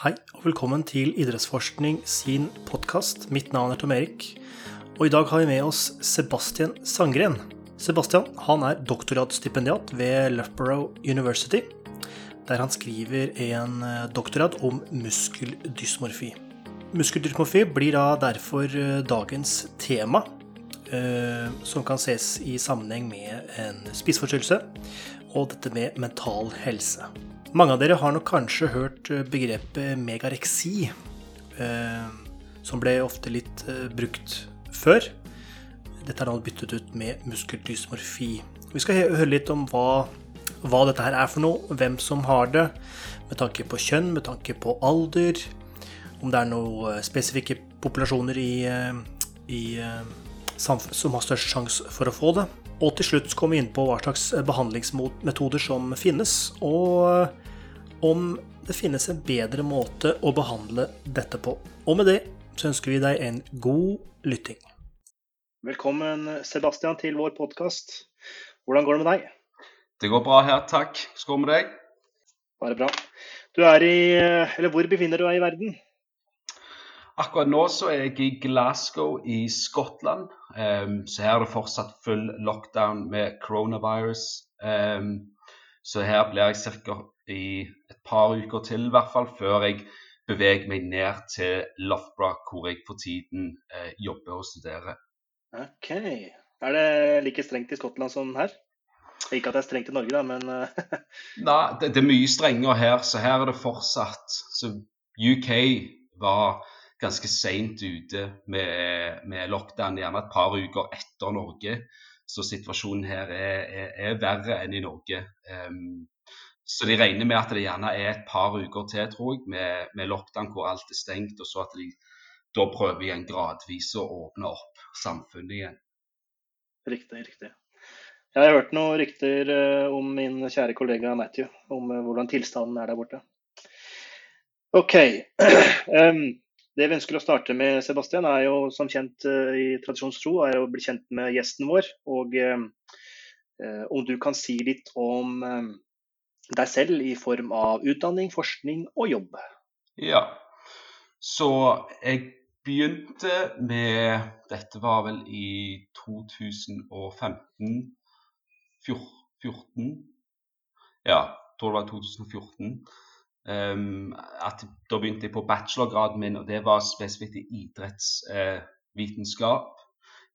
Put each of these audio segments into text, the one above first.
Hei og velkommen til Idrettsforskning sin podkast. Mitt navn er Tom Erik, og i dag har vi med oss Sebastian Sangren. Sebastian han er doktorgradsstipendiat ved Loughborough University, der han skriver en eh, doktorgrad om muskeldysmorfi. Muskeldysmorfi blir da derfor eh, dagens tema, eh, som kan ses i sammenheng med en spiseforstyrrelse og dette med mental helse. Mange av dere har nok kanskje hørt eh, begrepet megareksi, eh, som ble ofte litt eh, brukt før. Dette er nå byttet ut med muskeldysmorfi. Vi skal høre litt om hva, hva, dette her er for noe, hvem som har det, med tanke på kjønn, med tanke på alder, om det er noen spesifikke populasjoner i, i som har størst sjanse for å få det. Og til slutt kommer vi inn på hva slags behandlingsmetoder som finnes, og om det finnes en bedre måte å behandle dette på. Og med det så ønsker vi deg en god lytting. Velkommen, Sebastian, til vår podkast. Hvordan går det med deg? Det går bra her, takk. Skål med deg. Bare bra. Du er i Eller hvor befinner du deg i verden? Akkurat nå så er jeg i Glasgow i Skottland. Um, så her er det fortsatt full lockdown med coronavirus. Um, så her blir jeg ca i et par uker til, i hvert fall, før jeg beveger meg ned til Loughborough, hvor jeg for tiden eh, jobber og studerer. OK. Er det like strengt i Skottland som her? Ikke at det er strengt i Norge, da, men eh, Nei, det, det, er mye strengere her, så her er det fortsatt. Så UK var ganske seint ute med, med, lockdown, gjerne et par uker etter Norge. Så situasjonen her er, er, er verre enn i Norge. Um, så de regner med at det gjerne er et par uker til, tror jeg, med, med lockdown hvor alt er stengt. Og så at de da prøver igjen gradvis å åpne opp samfunnet igjen. Riktig, riktig. Jeg har hørt noen rykter uh, om min kjære kollega Matthew, om uh, hvordan tilstanden er der borte. OK. det vi ønsker å starte med, Sebastian, er jo som kjent uh, i tradisjonstro er å bli kjent med gjesten vår. Og om du kan si litt om deg selv i form av utdanning, forskning og jobb? Ja, så jeg begynte med Dette var vel i 2015 14, Ja, jeg tror det var 2014. Um, at da begynte jeg på bachelorgraden min, og det var spesifikt i idrettsvitenskap eh,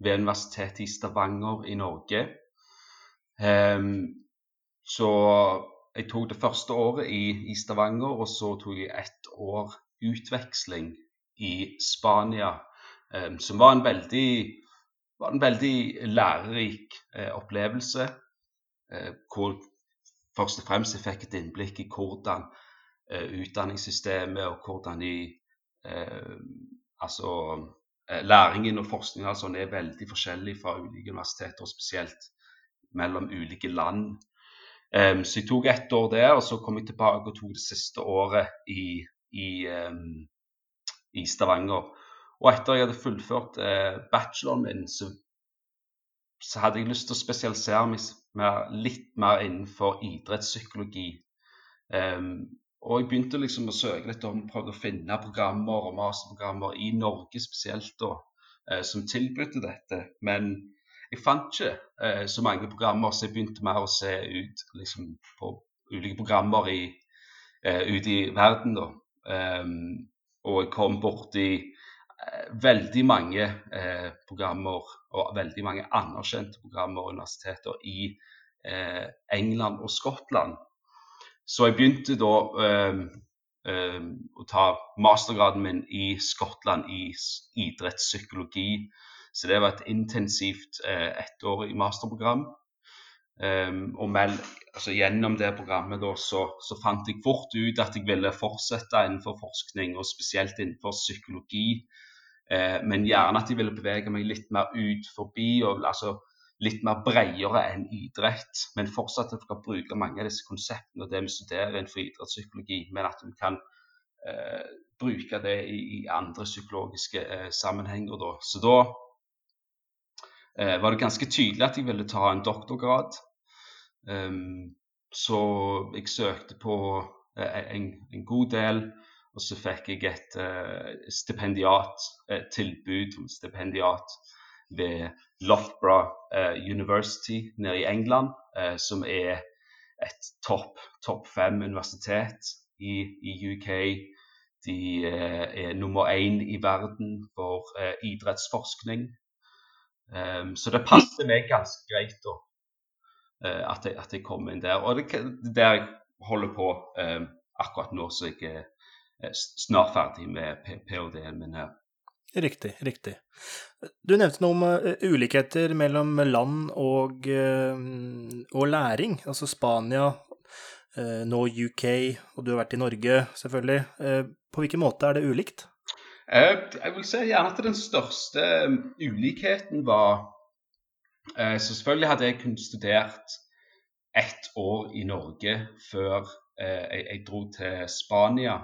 ved Universitetet i Stavanger i Norge. Um, så jeg tok det første året i, i, Stavanger, og så tok jeg ett år utveksling i Spania, um, som var en veldig, var en veldig lærerik uh, opplevelse. Uh, hvor først og fremst jeg fikk et innblikk i hvordan utdanningssystemet og hvordan de Altså læringen og forskningen altså, er veldig forskjellig fra ulike universiteter, og spesielt mellom ulike land. Så jeg tok ett år der, og så kom jeg tilbake og tok det siste året i, i, i Stavanger. Og etter jeg hadde fullført bacheloren min, så, så, hadde jeg lyst til å spesialisere meg litt mer innenfor idrettspsykologi. Og jeg begynte liksom å søke litt om, prøvde å finne programmer og masterprogrammer i Norge spesielt da, uh, som tilbød dette. Men jeg fant ikke eh, så mange programmer, så jeg begynte mer å se ut liksom, på ulike programmer i, eh, ute i verden. da. Um, og jeg kom borti eh, veldig mange eh, programmer, og veldig mange anerkjente programmer og universiteter i eh, England og Skottland. Så jeg begynte da um, um, å ta mastergraden min i Skottland i idrettspsykologi. Så det var et intensivt eh, ettårig masterprogram. Um, og med, altså, gjennom det programmet da, så, så, fant jeg fort ut at jeg ville fortsette innenfor forskning, og spesielt innenfor psykologi. Eh, men gjerne at jeg ville bevege meg litt mer ut forbi, og, altså litt mer bredere enn idrett. Men fortsatt at vi kan bruke mange av disse konseptene og det vi studerer innenfor idrettspsykologi, men at vi kan eh, bruke det i, i andre psykologiske eh, sammenhenger. Da. Så da eh, var det ganske tydelig at jeg ville ta en doktorgrad. Um, så jeg søkte på eh, en, en, god del Og så fikk jeg et stipendiattilbud, om stipendiat ved Loughborough uh, University nede i England, som er et topp top fem universitet i, i, UK. De er nummer én i verden for idrettsforskning. Um, så det passer meg ganske greit da, at, jeg, at jeg kom inn der. Og det er der jeg holder på akkurat nå, så jeg er Eh, snart ferdig med ph.d.-en min her. Riktig, riktig. Du nevnte noe om uh, ulikheter mellom land og, uh, og, læring. Altså Spania, uh, nå UK, og du har vært i Norge, selvfølgelig. på hvilken måte er det ulikt? jeg vil si gjerne at den største ulikheten var Så selvfølgelig hadde jeg kunnet studert ett år i Norge før jeg dro til Spania.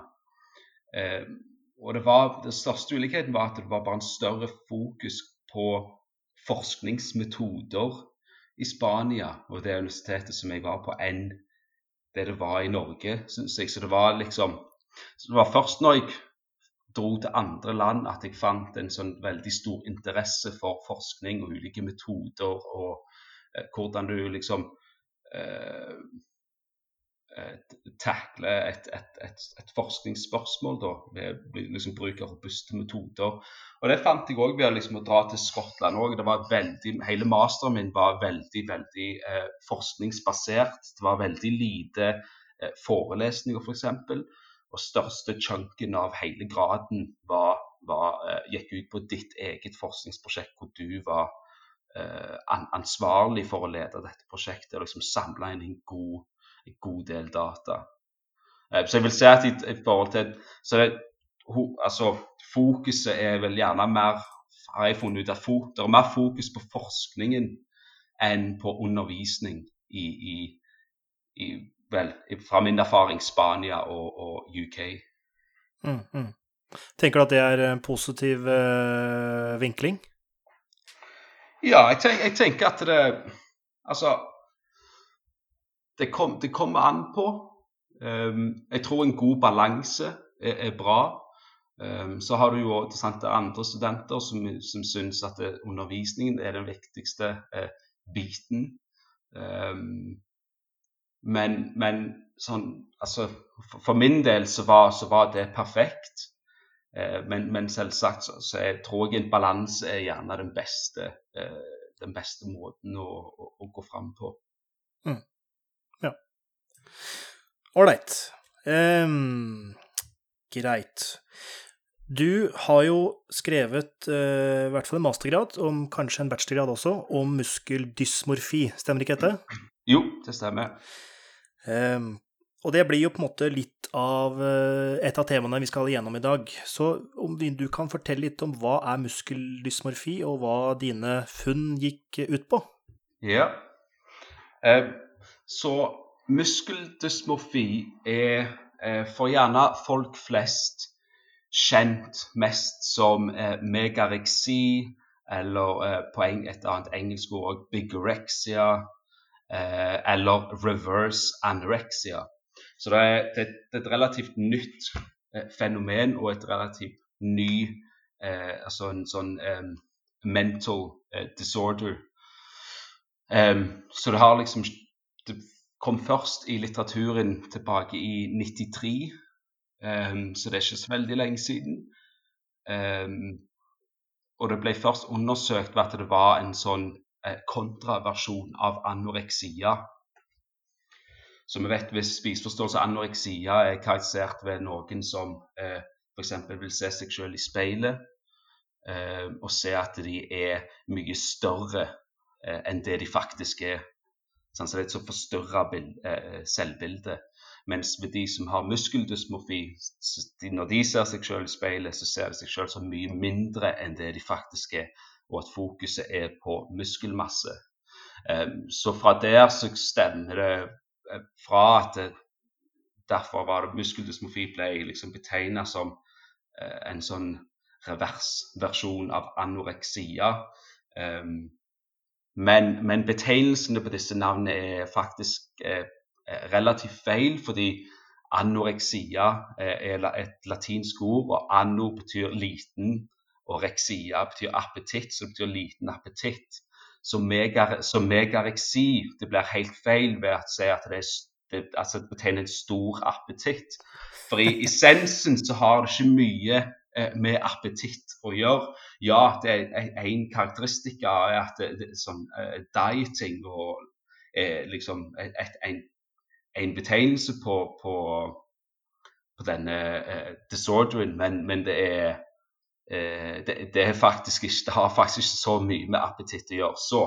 Og det var, Den største ulikheten var at det var bare en større fokus på forskningsmetoder i Spania og det universitetet som jeg var på, enn det det var i Norge, syns jeg. Så det var liksom det var først når jeg dro til andre land at jeg fant en sånn veldig stor interesse for forskning og ulike metoder, og eh, hvordan du liksom Eh, takle et, et, et, et, forskningsspørsmål da, ved liksom, bruk av robuste metoder. Og Det fant jeg òg ved liksom, å dra til Skottland. Også. Det var veldig, hele masteren min var veldig veldig eh, forskningsbasert. Det var veldig lite eh, forelesninger, f.eks. For og største chunken av hele graden var, var, eh, gikk ut på ditt eget forskningsprosjekt, hvor du var eh, ansvarlig for å lede dette prosjektet og liksom samle inn en god en god del data. Eh, så jeg vil si at i, i forhold til så det, altså, Fokuset er vel gjerne mer har jeg funnet ut at Det er mer fokus på forskningen enn på undervisning i, i, i vel, fra min erfaring Spania og, og UK. Mm, mm. Tenker du at det er en positiv øh, vinkling? Ja, jeg, tenk, jeg tenker at det Altså det, kom, det kommer an på. Um, jeg tror en god balanse er, er bra. Um, så har du jo sant, andre studenter som, som syns at det, undervisningen er den viktigste eh, biten. Um, men, men sånn, altså, for, for, min del så var, så var det perfekt. Eh, men, men, selvsagt så, så jeg tror jeg en balanse er gjerne den beste, eh, den beste måten å, å, å gå fram på. Mm. Ålreit. Um, greit. Du har jo skrevet uh, i hvert fall en mastergrad, om kanskje en bachelorgrad også, om muskeldysmorfi. Stemmer ikke dette? Jo, det stemmer. Um, og det blir jo på en måte litt av uh, et av temaene vi skal gjennom i dag. Så om du kan fortelle litt om hva er muskeldysmorfi, og hva dine funn gikk ut på? Ja. Uh, så Muskeldysmorfi er eh, for gjerne folk flest kjent mest som eh, megareksi, eller eh, på et annet engelsk ord bigorexia, eller reverse anorexia. Så det er, et relativt nytt fenomen og et relativt ny Altså en sånn mental disorder. Så det har liksom det kom først i litteraturen tilbake i 93, um, ehm, så det er ikke så veldig lenge siden. Um, og det ble først undersøkt ved at det var en sånn eh, kontraversjon av anoreksia. Så vi vet hvis spiseforståelse av anoreksia er karakterisert ved noen som eh, f.eks. vil se seg selv i speilet eh, og se at de er mye større eh, enn det de faktisk er. Sånn, så det er et så forstørra eh, selvbilde. Mens ved de som har muskeldysmorfi, når de ser seg selv i speilet, så ser de seg selv som mye mindre enn det de faktisk er, og at fokuset er på muskelmasse. Um, så fra der så stemmer det eh, fra at det, derfor var det muskeldysmorfi ble liksom betegna som uh, en sånn reversversjon av anoreksia. Um, men, men betegnelsene på disse navnene er faktisk eh, relativt feil, fordi Anoreksia er et latinsk ord, og ano betyr liten, og reksia betyr appetitt, så det betyr liten appetitt. Så, megar, megareksi det blir helt feil ved å si at det, det, altså det betegner en stor appetitt. For i essensen så har det ikke mye eh, med appetitt å gjøre. Ja, det er en karakteristikk av at det, det, sånn, uh, dieting og er liksom et, et, en en betegnelse på, på, på denne uh, disorderen, men, men det er uh, det, det, er faktisk ikke, det har faktisk ikke så mye med appetitt å gjøre. Så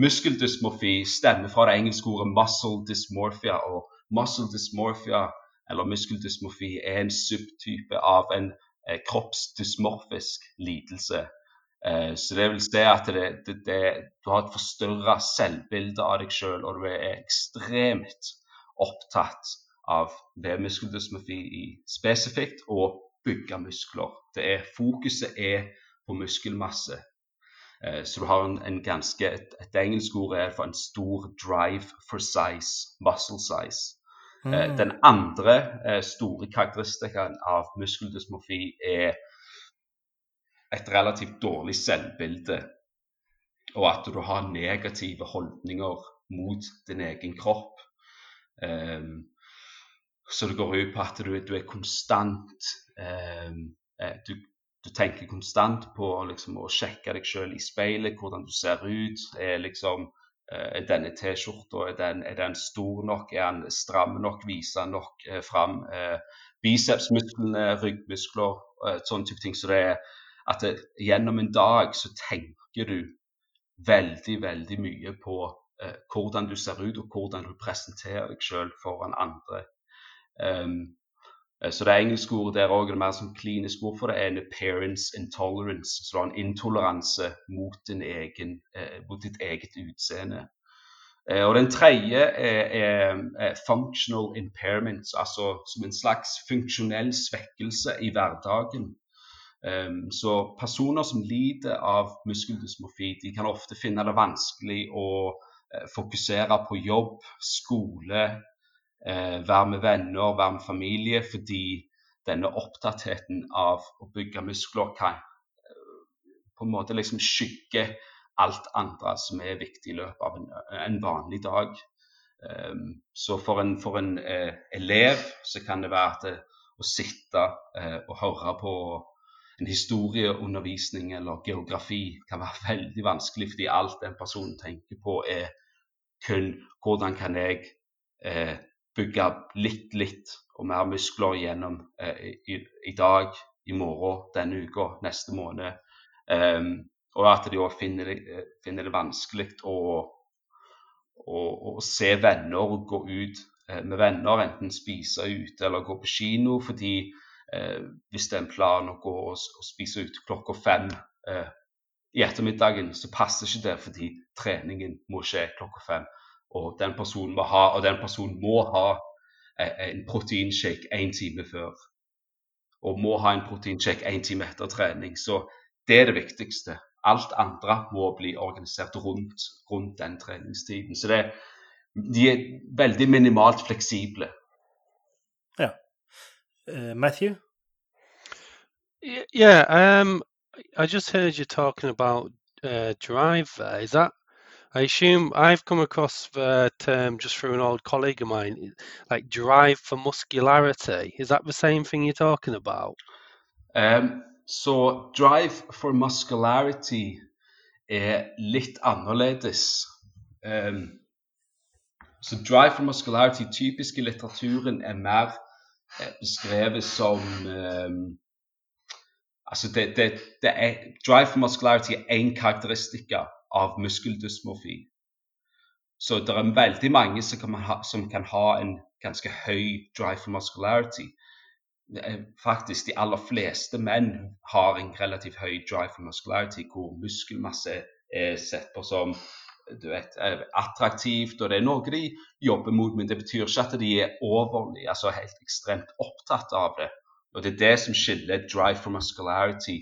muskeldysmorfi stemmer fra det engelske ordet 'muscle dysmorphia'. og Muscle dysmorphia, eller muskeldysmorfi, er en subtype av en eh, kroppsdysmorfisk lidelse. Eh, så det vil si at det, det, du har et forstørra selvbilde av deg sjøl, og du er ekstremt opptatt av vev-muskeldysmofi spesifikt og bygge muskler. Det er, fokuset er på muskelmasse. Eh, så du har en, en ganske, et, et, engelsk ord er for en stor drive for size, muscle size. Eh, mm. Den andre eh, store karakteristikken av muskeldysmofi er et relativt dårlig selvbilde, og at du har negative holdninger mot din egen kropp. Um, så det går ut på at du, du er konstant um, du, du, tenker konstant på liksom, å sjekke deg selv i speilet, hvordan du ser ut. Er, liksom, er denne T-skjorta er, den, den stor nok? Er den stram nok? Viser den nok eh, fram? eh, bicepsmusklene, ryggmuskler, eh, sånne type ting. Så det er at det, gjennom en dag så tenker du veldig, veldig mye på eh, hvordan du ser ut, og hvordan du presenterer deg selv foran andre. Um, så det engelske ordet der òg er mer som klinisk ord for det, er en appearance intolerance. Så du har en intoleranse mot, egen, eh, mot ditt eget utseende. Eh, og den tredje er, er, er, functional impairment, altså som en slags funksjonell svekkelse i hverdagen. Um, så personer som lider av muskeldysmofi, de kan ofte finne det vanskelig å Eh, fokusere på jobb, skole, eh, være med venner, være med familie, fordi denne opptattheten av å bygge muskler kan eh, på en måte liksom skygge alt andre som er viktig i løpet av en, en vanlig dag. Um, så for en, for en eh, elev så kan det være det, å sitte eh, og høre på en historieundervisning eller geografi kan være veldig vanskelig, fordi alt den personen tenker på, er kun hvordan kan jeg eh, bygge litt, litt og mer muskler gjennom eh, i, i, dag, i morgen, denne uka, neste måned. Um, og at de òg finner, det, finner det vanskelig å, å, å, se venner og gå ut eh, med venner, enten spise ute eller gå på kino. fordi eh, hvis det er en plan å gå og, og spise ute klokka fem eh, i ettermiddagen, så passer ikke det fordi treningen må skje klokka fem. Og den personen må ha, og den personen må ha eh, en proteinshake én time før. Og må ha en proteinshake én time etter trening. Så det er det viktigste. Alt andre må bli organisert rundt, rundt den treningstiden. Så det, de er veldig minimalt fleksible. Ja. Uh, Matthew? Yeah, um, I just heard you talking about uh, drive. Is that I assume I've come across the term just through an old colleague of mine, like drive for muscularity. Is that the same thing you're talking about? Um, så drive for muscularity er litt annerledes. Um, så drive for muscularity, typisk i litteraturen, er mer eh, beskrevet som um, Altså, det, det, det er, drive for muscularity er én karakteristikk av muskeldysmorfi. Så det er veldig mange som kan, ha, som kan ha en ganske høy drive for muscularity. Faktisk de aller fleste menn har en relativt høy drive for muscularity, hvor muskelmasse er sett på som vet, attraktivt, og det er noe de jobber mot, men det betyr ikke at de er overlig, altså helt ekstremt opptatt av det. Og Det er det som skiller drive for muscularity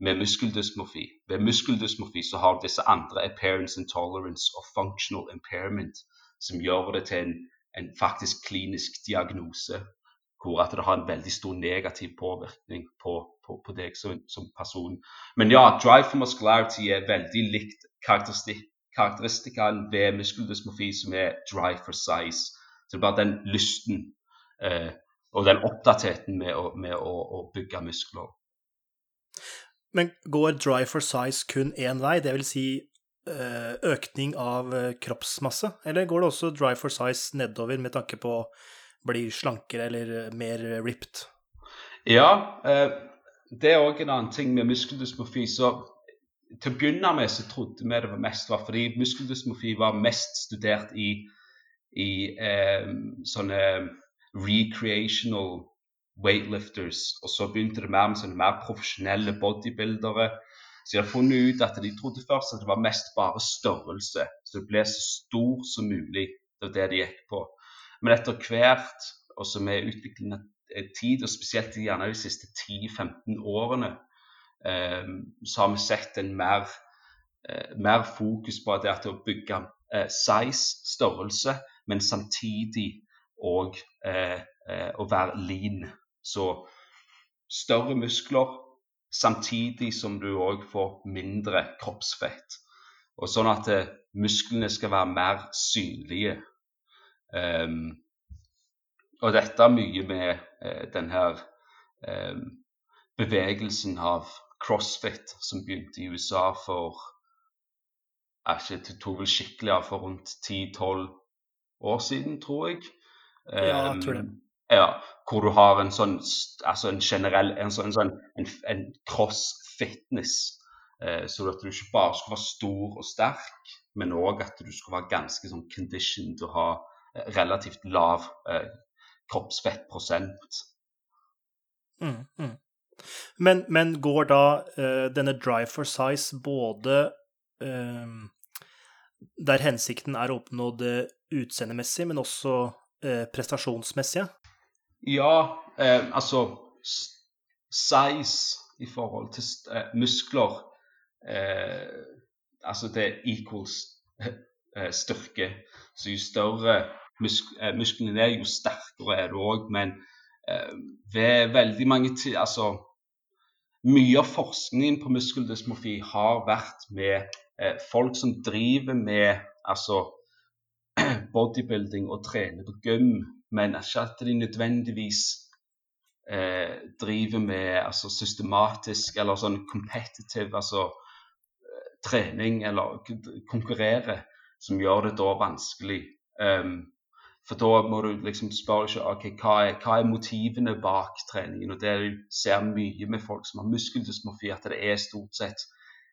med muskeldysmorfi. Ved muskeldysmorfi så har disse andre appearance intolerance og functional impairment som gjør det til en, en faktisk klinisk diagnose. hvor at det har en veldig stor negativ påvirkning på, på, på deg som, som, person. Men ja, drive for muscularity er veldig likt karakteristikken ved muskeldysmofi, som er drive for size. Så det er bare den lysten eh, og den oppdatheten med, å, med å, å, bygge muskler. Men går dry for size kun én vei, dvs. Si eh, økning av eh, kroppsmasse, eller går det også dry for size nedover med tanke på å bli slankere eller eh, mer ripped? Ja, det er òg en annen ting med muskeldysmofi. så Til å begynne med så trodde vi det var mest var fordi muskeldysmofi var mest studert i, i eh, sånne recreational weightlifters. Og så begynte det mer med sånne mer profesjonelle bodybuildere. Så de har funnet ut at de trodde først at det var mest bare størrelse. Så det ble så stor som mulig. Det var det de gikk på. Men etter hvert, og så med utviklingen av tid, og spesielt gjerne de siste 10-15 årene, eh, så har vi sett en mer, eh, mer fokus på det at å bygge eh, size, størrelse, men samtidig òg eh, eh, å være lean. Så større muskler samtidig som du òg får mindre kroppsfett. Og sånn at eh, musklene skal være mer synlige. Um, og dette er mye med eh, den her um, bevegelsen av crossfit som begynte i USA for ikke, Det tok vel skikkelig av for rundt 10-12 år siden, tror jeg. Um, ja, jeg tror det. Ja, hvor du har en sånn altså en generell en sånn, en, sånn, en, en cross-fitness. Eh, så at du ikke bare skal være stor og sterk, men òg at du skal være ganske sånn conditioned og ha relativt lav eh, kroppsfettprosent. Mm, mm. Men, men, går da uh, denne drive for size både uh, der hensikten er å oppnå det utseendemessige, men også uh, prestasjonsmessige? Ja, altså Size i forhold til muskler Altså det equals styrke. Så jo større musk eh, musklene er, jo sterkere er du òg. Men eh, ved veldig mange tid Altså mye av forskningen på muskeldysmofi har vært med eh, folk som driver med altså bodybuilding og trener på gym, men ikke at de nødvendigvis eh, driver med altså, systematisk eller sånn competitive altså eh, trening eller konkurrerer, som gjør det da vanskelig. Um, for da må du liksom spørre ikke, okay, hva, er, hva er motivene bak treningen. og Det du ser mye med folk som har muskeldysmofi, at det er stort sett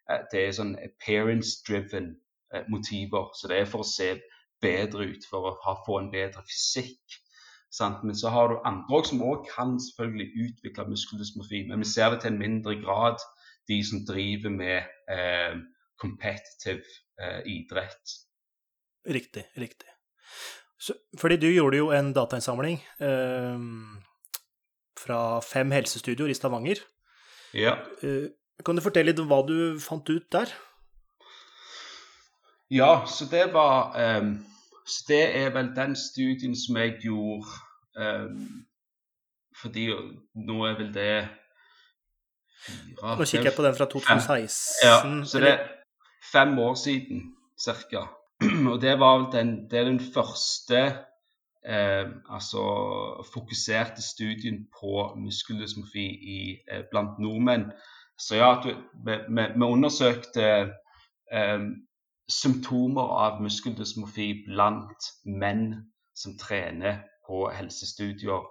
eh, det er sånn appearance-driven eh, motiver. Så det er for å se bedre ut, for å ha, få en bedre fysikk. Sant? Men så har du andre som òg kan selvfølgelig utvikle muskeldysmofi, men vi ser det til en mindre grad, de som driver med eh, competitive eh, idrett. Riktig, riktig. Så, fordi du gjorde jo en datainnsamling eh, fra fem helsestudioer i Stavanger. Ja. Eh, kan du fortelle litt om hva du fant ut der? Ja, så det var um, Så det er vel den studien som jeg gjorde um, Fordi nå er vel det fire Nå kikker jeg på den fra 2016. Ja, så det er fem år siden ca. Og det var den, det er den første eh, altså fokuserte studien på muskeldysmofi i, eh, blant nordmenn. Så ja, vi, vi undersøkte eh, symptomer av muskeldysmofi blant menn som trener på helsestudier.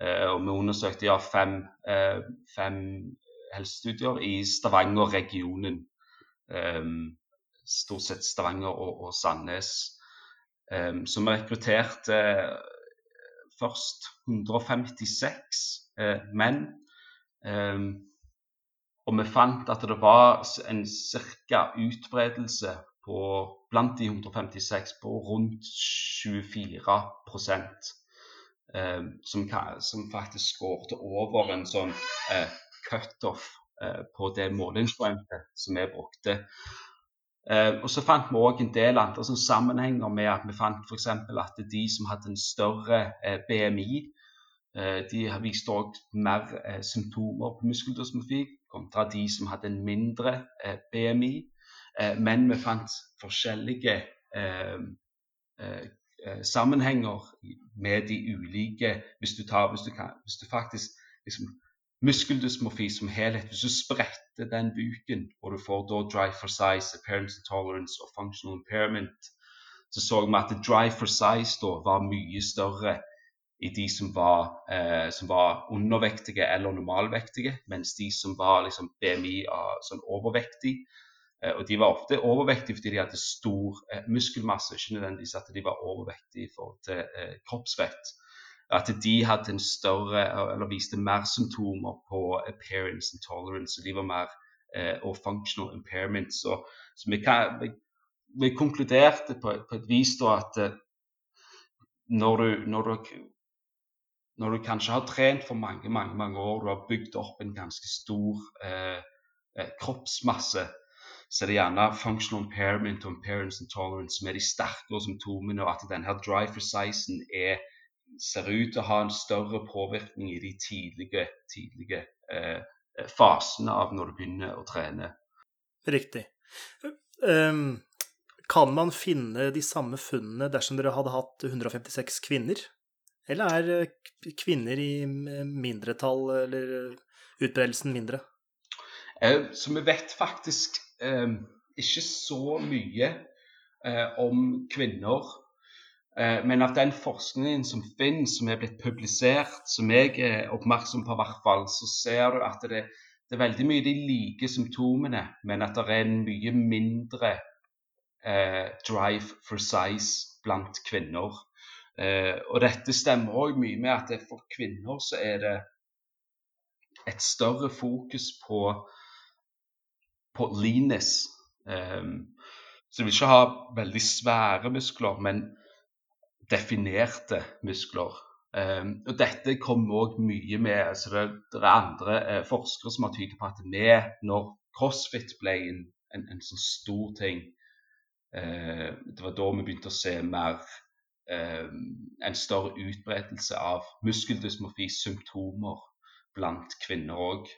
Eh, og vi undersøkte ja, fem, eh, fem helsestudier i Stavanger-regionen. Um, stort sett Stavanger og, og Sandnes. Så vi rekrutterte først 156 uh, menn. Og vi fant at det var en cirka utbredelse på, blant de 156 på rundt 24 eh, som, som, faktisk skårte over en sånn eh, cutoff eh, på det målingspoenget som vi brukte. Eh, og så fant vi òg en del andre sånn sammenhenger med at vi fant f.eks. at de som hadde en større eh, BMI, de viste òg mer symptomer på muskeldosmofi kontra de som hadde en mindre BMI. Men vi fant forskjellige sammenhenger med de ulike Hvis du, tar, hvis du, kan, hvis du faktisk liksom, Muskeldysmofi som helhet, hvis du spretter den buken, og du får da drive for size, appearance intolerance og functional impairment, så så vi at drive for size da var mye større i de som var, eh, som var undervektige eller normalvektige, mens de som var liksom, BMI av sånn overvektig, eh, og de var ofte overvektige fordi de hadde stor eh, muskelmasse, ikke nødvendigvis at de var overvektige i forhold til kroppsvett. kroppsvekt at de hadde en større, eller viste mer symptomer på appearance intolerance. og De var mer eh, og functional impairment. Så, så vi, kan, vi, vi, konkluderte på, på, et vis da at eh, når du, når, du, når du, kanskje har trent for mange mange, mange år, du har bygd opp en ganske stor eh, eh kroppsmasse, så er det gjerne functional impairment og impairance intolerance som er de sterkere symptomene, og at denne drive for sizen er ser ut til å ha en større påvirkning i de tidlige, tidlige eh, fasene av når du begynner å trene. Riktig. Um, kan man finne de samme funnene dersom dere hadde hatt 156 kvinner? Eller er eh, kvinner i mindretall, eller utbredelsen mindre? Eh, så vi vet faktisk eh, ikke så mye eh, om kvinner Eh, men av den forskningen som finnes, som er blitt publisert, som jeg er oppmerksom på, hvert fall, så ser du at det, det, er veldig mye de like symptomene, men at det er en mye mindre eh, drive for size blant kvinner. Eh, og dette stemmer òg mye med at for kvinner så er det et større fokus på, på linis. Eh, så du vil ikke ha veldig svære muskler, men definerte muskler. Um, og Dette kommer òg mye med så det, det, er andre eh, forskere som har tydet på at vi, når crossfit ble en, en, en sånn stor ting eh, Det var da vi begynte å se mer eh, en større utbredelse av muskeldysmofi-symptomer blant kvinner òg.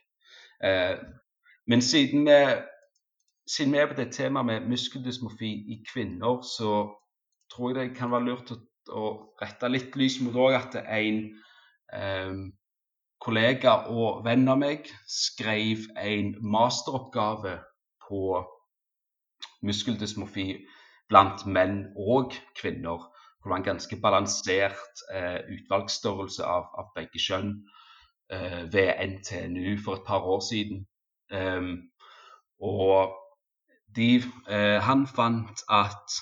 Men siden vi, siden vi er på det temaet med muskeldysmofi i kvinner, så tror jeg det kan være lurt å å rette litt lys mot òg at en eh, kollega og venn av meg skrev en masteroppgave på muskeldysmofi blant menn og kvinner. Det var en ganske balansert eh, utvalgsstørrelse av, av begge kjønn eh, ved NTNU for et par år siden. Og de, eh, han fant at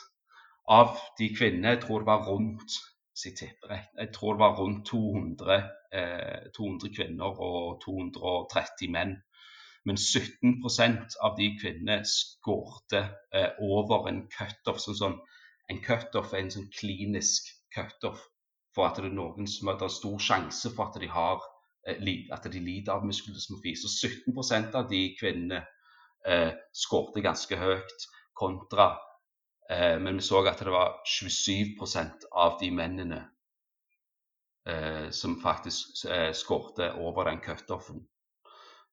av de kvinnene, jeg tror det var rundt jeg tror det var rundt 200, eh, 200 kvinner og 230 menn. Men 17% av de kvinnene skårte eh, over en cutoff. Sånn, sånn, en cutoff er en sånn klinisk cutoff for at det er noen som har stor sjanse for at de, har, eh, at de lider av muskeldysmofi. Så 17% av de kvinnene eh, skårte ganske høyt, kontra Eh, men vi så at det var 27% av de mennene eh, som faktisk eh, skårte over den cutoffen.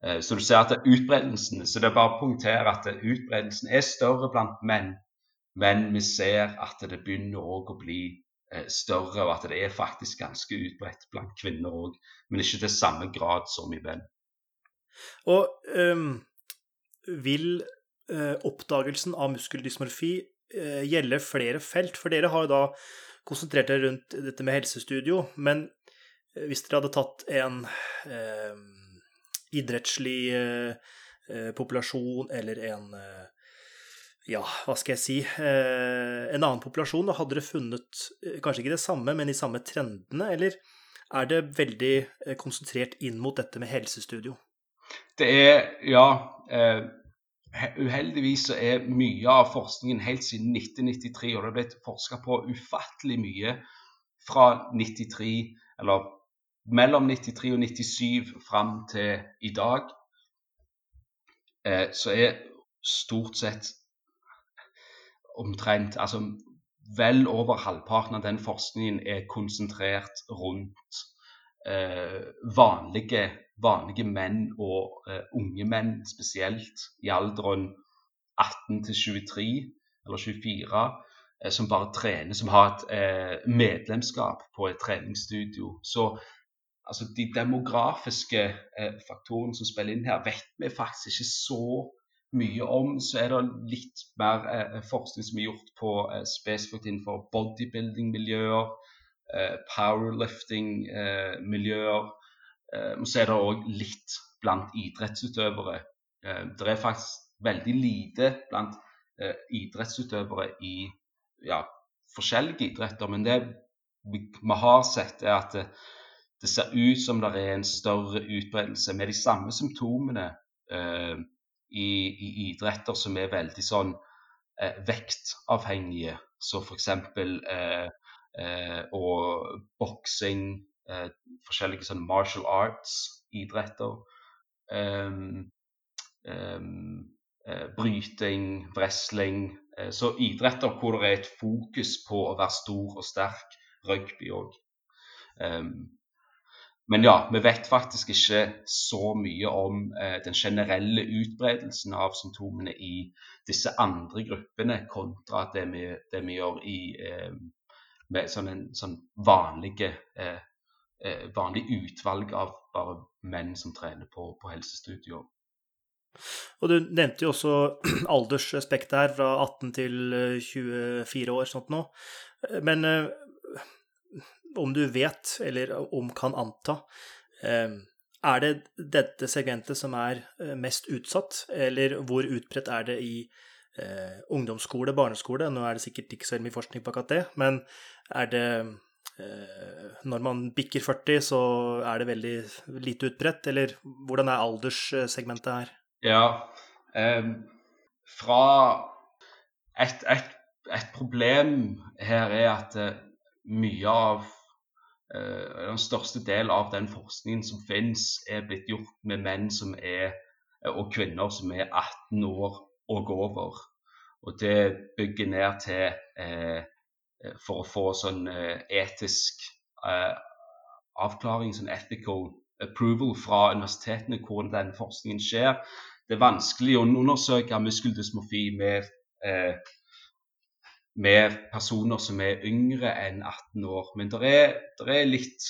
Eh, så du ser at utbredelsen Så det er bare å punktere at utbredelsen er større blant menn, men vi ser at det begynner òg å bli eh, større, og at det er faktisk ganske utbredt blant kvinner òg, men ikke til samme grad som i menn. Og um, vil uh, oppdagelsen av muskeldysmorfi uh, gjelde flere felt. For dere har jo da konsentrert dere rundt dette med helsestudio. Men eh, hvis dere hadde tatt en uh, idrettslig eh, eh populasjon eller en eh, ja, hva skal jeg si En annen populasjon, hadde dere funnet kanskje ikke det samme, men de samme trendene? Eller er det veldig konsentrert inn mot dette med helsestudio? Det er, ja Uheldigvis så er mye av forskningen helt siden 1993, og det er blitt forska på ufattelig mye fra 93, eller mellom 93 og 97 fram til i dag. Eh, så er stort sett omtrent Altså vel over halvparten av den forskningen er konsentrert rundt eh, vanlige, vanlige, menn og eh, unge menn spesielt i alderen 18 til 23 eller 24 eh, som bare trener, som har et eh, medlemskap på et treningsstudio. Så altså, de demografiske eh, faktorene som spiller inn her, vet vi faktisk ikke så mye om. Så er det litt mer eh, forskning som er gjort på eh, spesifikt innenfor bodybuilding-miljøer, eh, powerlifting-miljøer. Så er det òg litt blant idrettsutøvere. Det er faktisk veldig lite blant idrettsutøvere i ja, forskjellige idretter. Men det vi, har sett, er at det, ser ut som det er en større utbredelse med de samme symptomene i, i, idretter som er veldig sånn eh, vektavhengige. Så f.eks. Eh, eh, og boksing, eh, forskjellige sånn martial arts-idretter. Um, um, bryting, wrestling. Så idretter hvor det er et fokus på å være stor og sterk. Rugby òg. Um, men ja, vi vet faktisk ikke så mye om eh, den generelle utbredelsen av symptomene i disse andre gruppene, kontra det vi, det vi gjør i eh, med sånn en sånn vanlige, eh, eh, vanlig utvalg av bare menn som trener på, på helsestudier. Og Du nevnte jo også aldersaspektet her, fra 18 til 24 eh, år. sånt nå. Men om du vet, eller om kan anta, ehm, er det dette segmentet som er eh, mest utsatt, eller hvor utbredt er det i eh, ungdomsskole, barneskole? Nå er det sikkert ikke så mye forskning på akkurat det, men er det eh, Når man bikker 40, så er det veldig lite utbredt, eller hvordan er alderssegmentet her? Ja, eh, fra et, et, et, problem her er at eh, mye av Eh, den største del av den forskningen som finnes, er blitt gjort med menn som er, eh, og kvinner som er 18 år og over. Og det bygger ned til eh, For å få sånn eh, etisk eh, avklaring, sånn ethical approval fra universitetene hvor den forskningen skjer. Det er vanskelig å undersøke muskeldysmofi med eh, med personer som er yngre enn 18 år. Men det er, er, litt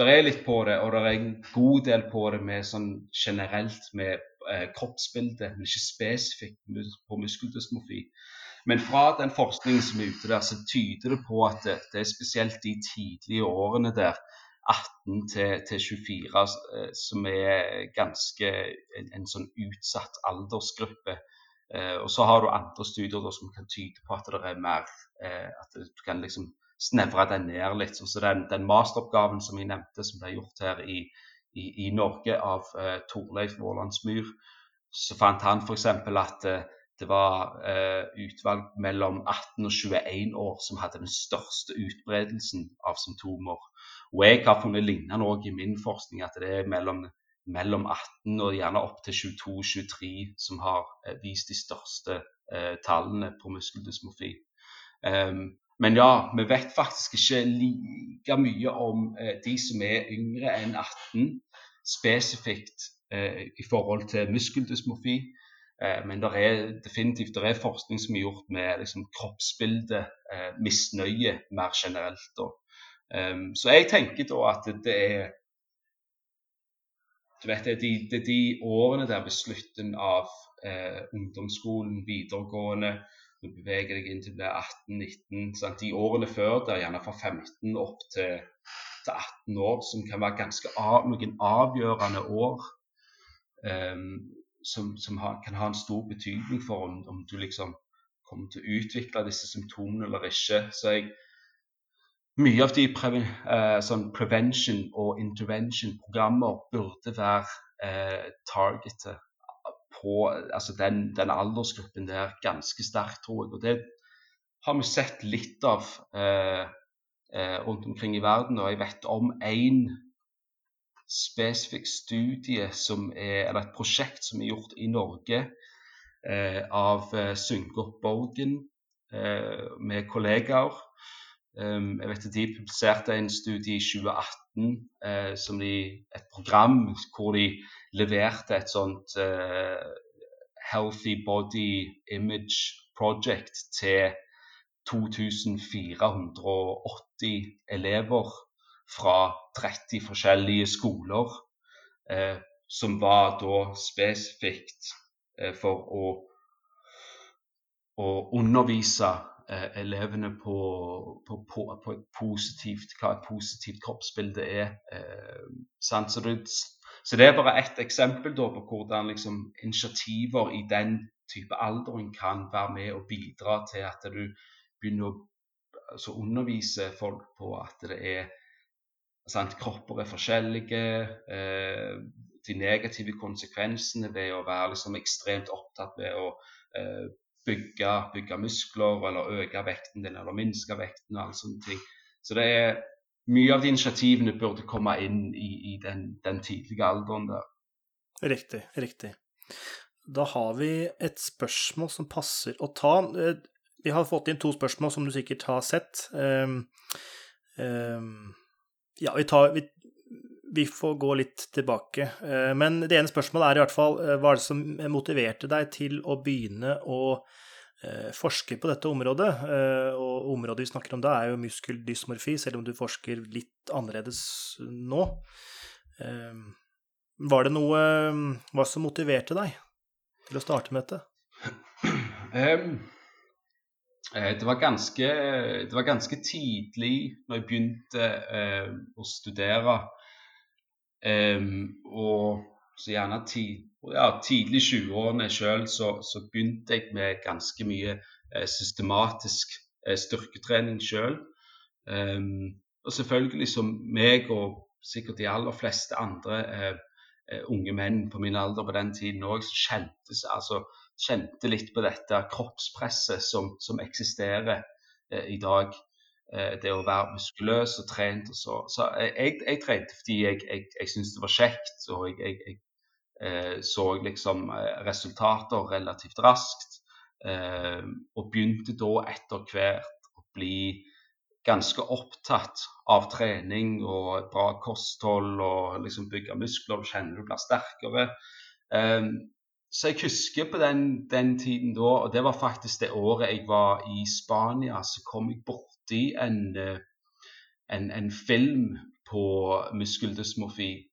er litt på det, og det er en god del på det med sånn generelt med eh, kroppsbildet, men ikke spesifikt på muskeldysmofi. Men fra den forskningen som er ute der, så tyder det på at det, det er spesielt de tidlige årene der, 18 til, til 24, eh, som er ganske en, en sånn utsatt aldersgruppe og så har du andre studier da, som kan tyde på at det er mer eh, At du kan liksom snevre den ned litt. Så den, den masteroppgaven som jeg nevnte, som ble gjort her i, i, i Norge av eh, Torleif Vålandsmyr, så fant han f.eks. at eh, det var eh, utvalg mellom 18 og 21 år som hadde den største utbredelsen av symptomer. Og jeg har funnet lignende òg i min forskning, at det er mellom mellom 18 og gjerne opp til 22-23 som har eh, vist de største eh, tallene på muskeldysmofi. Um, men ja, vi vet faktisk ikke like mye om eh, de som er yngre enn 18 spesifikt i forhold til muskeldysmofi. Eh, men det er definitivt det er forskning som er gjort med liksom, kroppsbilde, misnøye mer generelt. Um, så jeg tenker da at det er du vet, det er, de, det er de årene der ved slutten av eh, ungdomsskolen, videregående, du beveger deg inn til det 18-19. De årene før, der gjerne fra 15 opp til, til 18 år, som kan være ganske av, noen avgjørende år. Um, som, som ha, kan ha en stor betydning for om, om, du liksom kommer til å utvikle disse symptomene eller ikke. Så jeg, mye av de preven, eh, sånn prevention og intervention-programmer burde være eh, targetet på altså den, den, aldersgruppen der ganske sterkt, tror jeg. Og det har vi sett litt av eh, eh, rundt omkring i verden. Og jeg vet om én spesifikk studie som er, eller et prosjekt som er gjort i Norge eh, av eh, Sungot Borgen med kollegaer jeg vet at De publiserte en studie i 2018, uh, som de, et program hvor de leverte et sånt uh, Healthy Body Image Project til 2480 elever fra 30 forskjellige skoler, eh, som var da spesifikt eh, for å, å undervise eh, elevene på, på, på, på, positivt, hva et positivt kroppsbilde er. Eh, så, det, så, det, er bare ett eksempel da, på hvordan liksom, initiativer i den type alderen kan være med og bidra til at du begynner å altså, undervise folk på at det er sant, Kropper er forskjellige. Eh, de negative konsekvensene ved å være liksom, ekstremt opptatt ved å eh, bygge, bygge, muskler eller øke vekten din eller minske vekten og alle sånne ting. Så det er mye av de initiativene burde komme inn i, i den, den tidlige alderen der. Riktig, riktig. Da har vi et spørsmål som passer å ta. Eh, vi har fått inn to spørsmål som du sikkert har sett. Um, um, ja, vi, tar, vi, vi, får gå litt tilbake. Uh, men det ene spørsmålet er i hvert fall uh, hva er det som motiverte deg til å begynne å uh, forske på dette området? og området vi snakker om da, er jo muskeldysmorfi, selv om du forsker litt annerledes nå. var det noe Hva som motiverte deg til å starte med dette? Um Eh, det var, ganske, det var ganske tidlig når jeg begynte uh, å studere. Eh, og så gjerne tid, ja, tidlig i 20-årene sjøl så, så, begynte jeg med ganske mye eh, systematisk eh, styrketrening sjøl. og selvfølgelig som meg og sikkert de aller fleste andre unge menn på min alder på den tiden òg, kjente, altså kjente litt på dette kroppspresset som, som eksisterer eh, i dag. Eh, det å være muskuløs og trent og så. Så jeg, jeg trente fordi jeg, jeg, jeg syntes det var kjekt, og jeg, jeg, eh, så liksom eh, resultater relativt raskt. Og begynte da etter hvert å bli ganske opptatt av trening og et bra kosthold og liksom bygge muskler. Du kjenner du blir sterkere. Så jeg husker på den, den, tiden da, og det var faktisk det året jeg var i Spania, så kom jeg borti en, eh, en, en film på muskeldysmofi.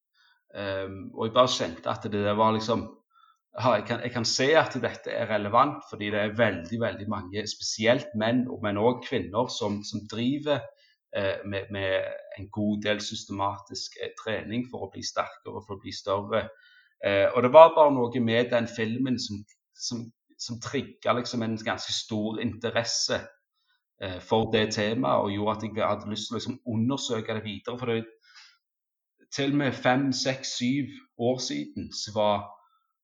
Um, og jeg bare kjente at det, var liksom jeg kan, jeg kan, se at dette er relevant, fordi det er veldig veldig mange, spesielt menn, men òg kvinner, som, som driver eh, med, med, en god del systematisk eh, trening for å bli sterkere, for å bli større. Eh, og det var bare noe med den filmen som, som, som trigga liksom en ganske stor interesse for det temaet, og gjorde at jeg hadde lyst til å liksom, undersøke det videre. For det til og med fem, seks, syv år siden så var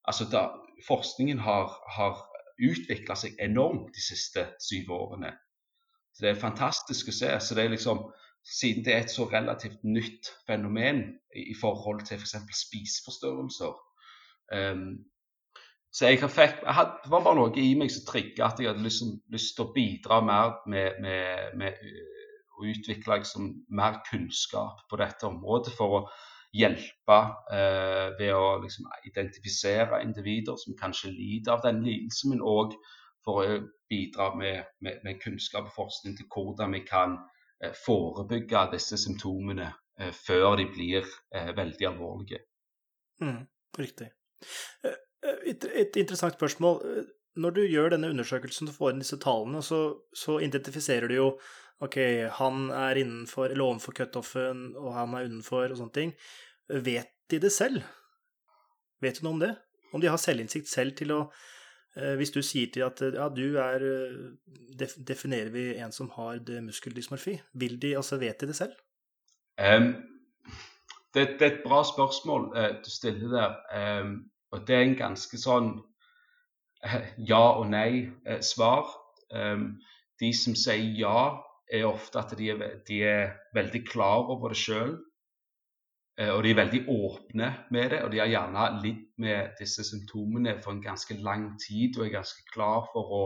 altså da, Forskningen har, har utvikla seg enormt de siste syv årene. Så Det er fantastisk å se. så det er liksom siden det er et så relativt nytt fenomen i, i forhold til f.eks. For spiseforstyrrelser. Um, så jeg, fikk, jeg hadde, det var bare noe i meg som trigga at jeg hadde lyst, lyst, til å bidra mer med, med, med uh, å utvikle liksom, mer kunnskap på dette området for å hjelpe eh, ved å liksom, identifisere individer som kanskje lider av den lidelsen, men òg for å bidra med, med, kunnskap og forskning til hvordan vi kan Eh, forebygge disse symptomene eh, før de blir eh, veldig alvorlige. Mm, riktig. Et, et, interessant spørsmål. Når du gjør denne undersøkelsen og får inn disse tallene, så, så, identifiserer du jo ok, han er innenfor eller overfor cutoffen, og han er unnenfor, og sånne ting. Vet de det selv? Vet du noe om det? Om de har selvinnsikt selv til å Eh, hvis du sier til at ja, du er eh, Definerer vi en som har muskeldysmorfi? Vil de, altså vet de det selv? Um, det, det, er et bra spørsmål uh, du stiller der. Um, og det er en ganske sånn uh, ja og nei-svar. Um, de som sier ja, er ofte at de er, de er veldig klar over det sjøl. Eh, og de er veldig åpne med det, og de har gjerne lidd med disse symptomene for en ganske lang tid og er ganske klar for å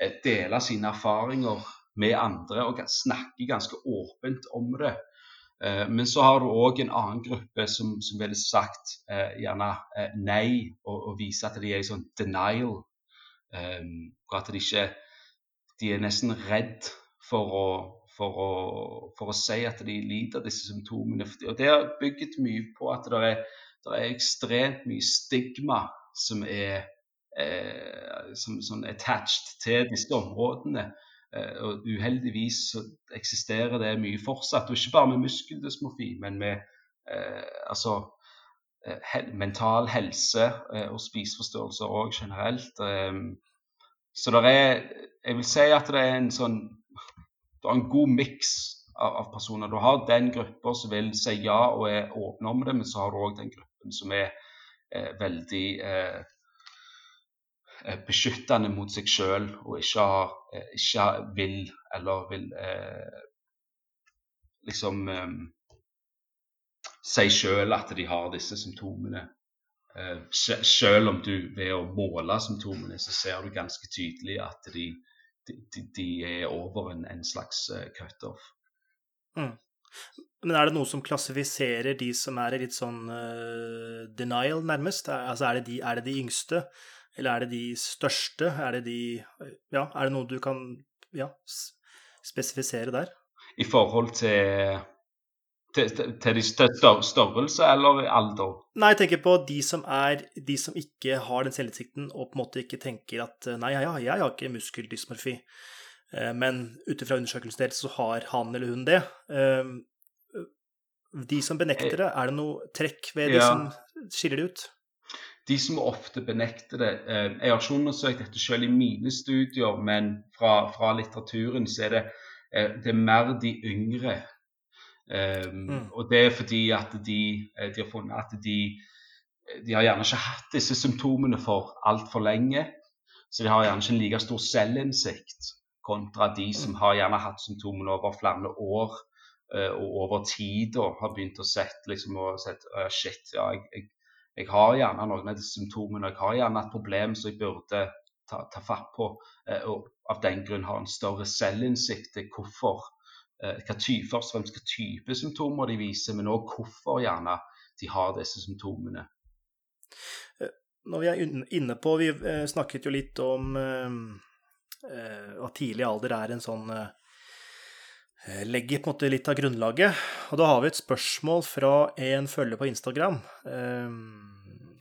eh, dele sine erfaringer med andre og snakke ganske åpent om det. Eh, men så har du òg en annen gruppe som, som ville sagt eh, gjerne eh, nei, og, og vise at de er i sånn denial. Um, at de ikke De er nesten redd for å, for å, for å si at de lider disse symptomene. Og Det har bygget mye på at det er, det er ekstremt mye stigma som er eh, som, som attached til disse områdene. Eh, og Uheldigvis så eksisterer det mye fortsatt, og ikke bare med muskeldysmofi, men med eh, altså, eh, he mental helse eh, og spiseforstyrrelser òg generelt. Eh, så det er Jeg vil si at det er en sånn Du har en god miks av, av, personer. Du har den gruppa som vil si ja og er åpne om det, men så har du òg den gruppen som er veldig Eh, beskyttende mot seg sjøl og ikke, har, eh, ikke, vil eller vil eh, liksom eh, si sjøl at de har disse symptomene. Eh, selv om du ved å måle symptomene, så ser du ganske tydelig at de, de, de er over en, en slags uh, cutoff. Mm. Men er det noe som klassifiserer de som er litt sånn uh, denial, nærmest? Altså, er det, de, er det de yngste? Eller er det de største? Er det de Ja, er det noe du kan ja, spesifisere der? I forhold til til, til de størrelse eller alder? Nei, jeg tenker på de som er de som ikke har den selvinnsikten og på en måte ikke tenker at nei, ja, jeg har ikke muskeldysmorfi. Eh, men ut ifra undersøkelsen deres så har han eller hun det. Eh, de som benekter det, er det noe trekk ved de ja. som skiller det ut? De som ofte benekter det eh, Jeg har ikke undersøkt dette selv i mine studier, men fra, fra litteraturen så er det, eh, det er mer de yngre. Um, mm. Og det er fordi at de, de har funnet at de, de har gjerne ikke hatt disse symptomene for altfor lenge. Så de har gjerne ikke en like stor selvinnsikt kontra de som har gjerne hatt symptomene over flere år og over tid og har begynt å sette liksom, og sett, shit, ja, jeg, jeg, jeg har gjerne noen av disse symptomene. Jeg har gjerne et problem som jeg burde ta, ta fatt på. Eh, og av den grunn har en større selvinnsikt til hvorfor. Eh, hva først og fremst hva type symptomer de viser, men òg hvorfor gjerne de har disse symptomene. Eh, når vi er inne på Vi snakket jo litt om at tidlig alder er en sånn legger på en måte litt av grunnlaget. Og da har vi et spørsmål fra en følger på Instagram eh,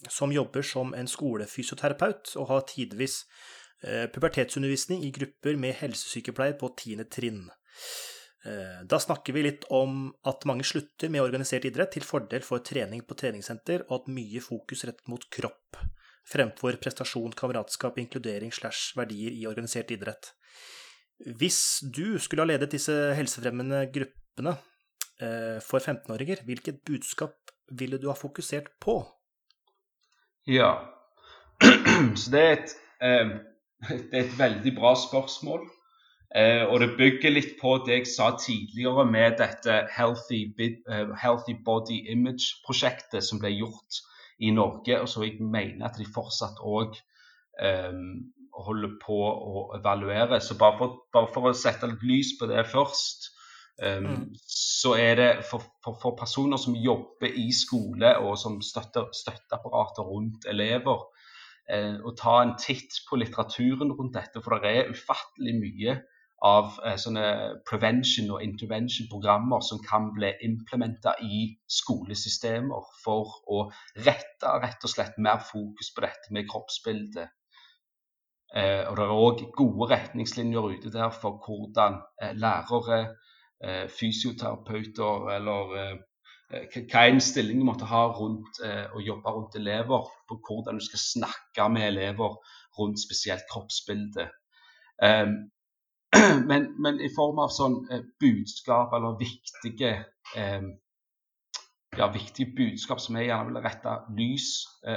som jobber som en skolefysioterapeut og har tidvis eh, pubertetsundervisning i grupper med helsesykepleier på tiende trinn. Eh, da snakker vi litt om at mange slutter med organisert idrett til fordel for trening på treningssenter, og at mye fokus rettet mot kropp, fremfor prestasjon, kameratskap, inkludering slash verdier i organisert idrett. Hvis du skulle ha ledet disse helsefremmende gruppene eh, for 15-åringer, hvilket budskap ville du ha fokusert på? Ja, så det er et, eh, det er et veldig bra spørsmål. Eh, og det bygger litt på det jeg sa tidligere med dette Healthy, healthy Body Image-prosjektet som ble gjort i Norge, og så jeg mener at de fortsatt òg holder på å evaluere. Så bare for, bare for å sette litt lys på det først, um, mm. så er det for, for, for, personer som jobber i skole og som støtter støtteapparater rundt elever, eh, å ta en titt på litteraturen rundt dette. For det er ufattelig mye av eh, sånne prevention- og intervention-programmer som kan bli implementa i skolesystemer for å rette rett og slett mer fokus på dette med kroppsbildet og det er òg gode retningslinjer ute der for hvordan eh, lærere, eh, fysioterapeuter eller hva en stilling måtte ha rundt å jobbe rundt elever, på hvordan du skal snakke med elever rundt spesielt kroppsbildet. Um, men, men, i form av sånn budskap eller viktige um, ja, viktige budskap som jeg gjerne ville rette lys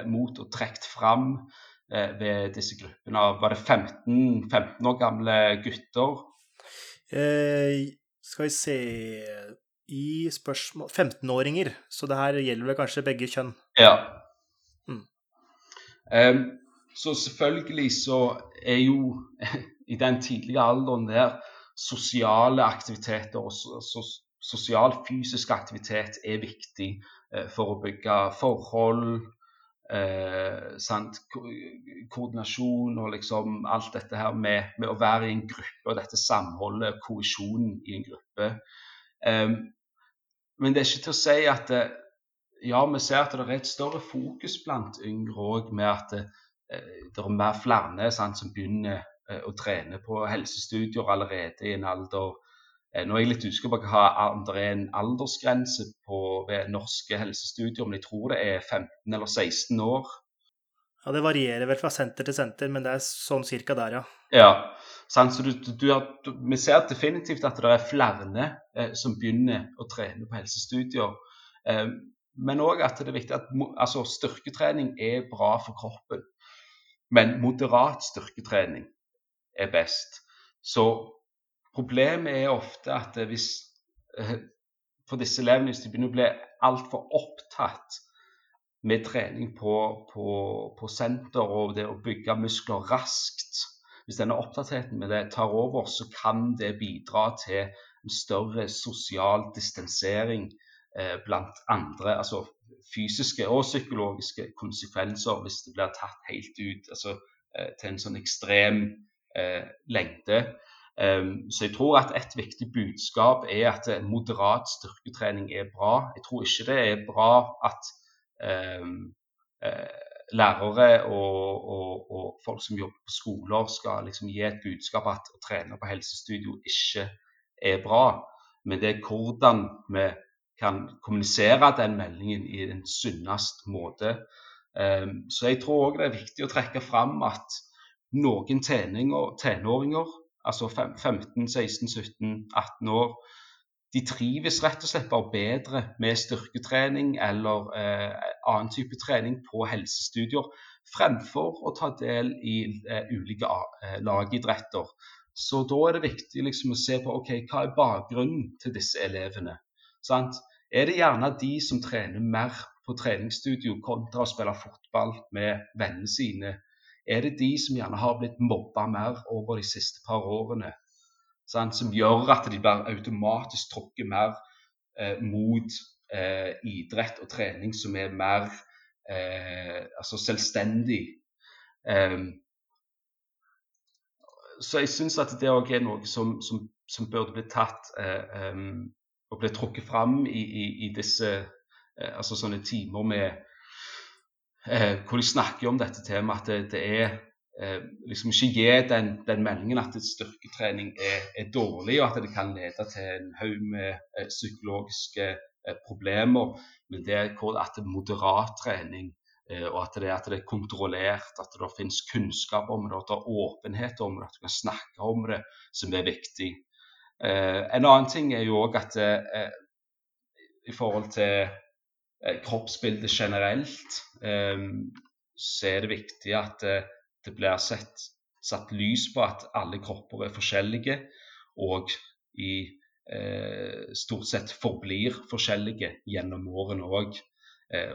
mot og trukket fram Eh, ved disse gruppene av Var det 15, 15 år gamle gutter? Eh, skal vi se I spørsmål 15-åringer, så det her gjelder vel kanskje begge kjønn? Ja. Mm. Eh, så selvfølgelig så er jo I den tidlige alderen der sosiale aktiviteter og sosial fysisk aktivitet er viktig eh, for å bygge forhold. Eh, Koordinasjon og liksom alt dette her med, med, å være i en gruppe og dette samholdet, kovisjonen i en gruppe. Eh, men det er ikke til å si at eh, ja, vi ser at det er et større fokus blant yngre òg, med at eh, det er mer flere sant, som begynner eh, å trene på helsestudier allerede i en alder nå er jeg litt usikker på om det er en aldersgrense på, norske helsestudier, men jeg tror det er 15 eller 16 år. Ja, Det varierer vel fra senter til senter, men det er sånn cirka der, ja. Ja, sant? så du, du har, du, Vi ser definitivt at det er flere eh, som begynner å trene på helsestudier. Eh, men òg at det er viktig at altså, styrketrening er bra for kroppen. Men moderat styrketrening er best. Så Problemet er ofte at hvis eh, for disse elevene, hvis de begynner å bli altfor opptatt med trening på, på, på, senter og det å bygge muskler raskt Hvis denne opptattheten med det tar over, så kan det bidra til en større sosial distansering eh, blant andre. Altså fysiske og psykologiske konsekvenser hvis det blir tatt helt ut altså, eh, til en sånn ekstrem eh, lengde. Um, så jeg tror at et viktig budskap er at eh, moderat styrketrening er bra. Jeg tror ikke det er bra at um, uh, lærere og, og, og, folk som jobber på skoler skal liksom gi et budskap at å trene på helsestudio ikke er bra. Men det er hvordan vi kan kommunisere den meldingen i den sunnest måte. Um, så jeg tror òg det er viktig å trekke fram at noen tenåringer altså 15, 16, 17, 18 år, de trives rett og slett bare bedre med styrketrening eller eh, annen type trening på helsestudier fremfor å ta del i eh, ulike eh, lagidretter. Så da er det viktig liksom, å se på okay, hva er bakgrunnen til disse elevene. Sant? Er det gjerne de som trener mer på treningsstudio kontra å spille fotball med vennene sine er det de som gjerne har blitt mobba mer over de siste par årene. Sant? Som gjør at de bare automatisk tråkker mer eh, mot eh, idrett og trening som er mer eh, altså selvstendig. Um, så jeg syns at det òg er noe som, som, som burde bli tatt um, og bli trukket fram i, i, i disse eh, altså sånne timer med eh, hvor de snakker om dette temaet, at det, er eh, liksom ikke gi den, den, meldingen at styrketrening er, er, dårlig, og at det kan lede til en haug med eh, psykologiske eh, problemer. Men det er at det er moderat trening, eh, og at det, at det, er kontrollert, at det finnes kunnskap om det, at det er åpenhet om det, at du kan snakke om det, som er viktig. Eh, en annen ting er jo òg at i forhold til Eh, kroppsbildet generelt, eh, så er det viktig at eh, det blir sett, satt lys på at alle kropper er forskjellige, og i stort sett forblir forskjellige gjennom årene òg.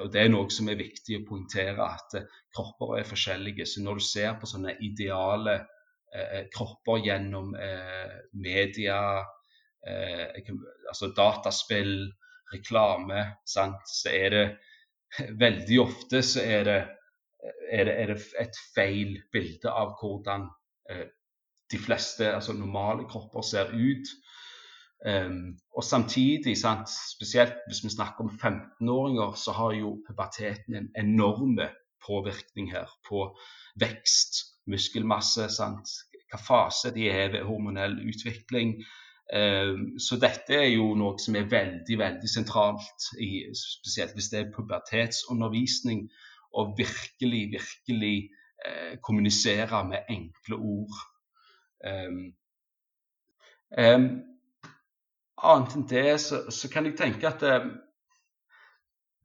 Og Det er noe som er viktig å poengtere, at kropper er forskjellige. Så når du ser på sånne ideale kropper gjennom media, altså dataspill, reklame, sant? så er det veldig ofte så er det, er det, er det et feil bilde av hvordan eh, de fleste altså normale kropper ser ut. Um, og samtidig, sant, spesielt hvis vi snakker om 15-åringer, så har jo puberteten en enorm påvirkning her på vekst, muskelmasse, sant, hva fase de er ved hormonell utvikling, så dette er jo noe som er veldig veldig sentralt, i, spesielt hvis det er pubertetsundervisning. Å virkelig, virkelig eh, kommunisere med enkle ord. Um, um, annet enn det så, så, kan jeg tenke at eh,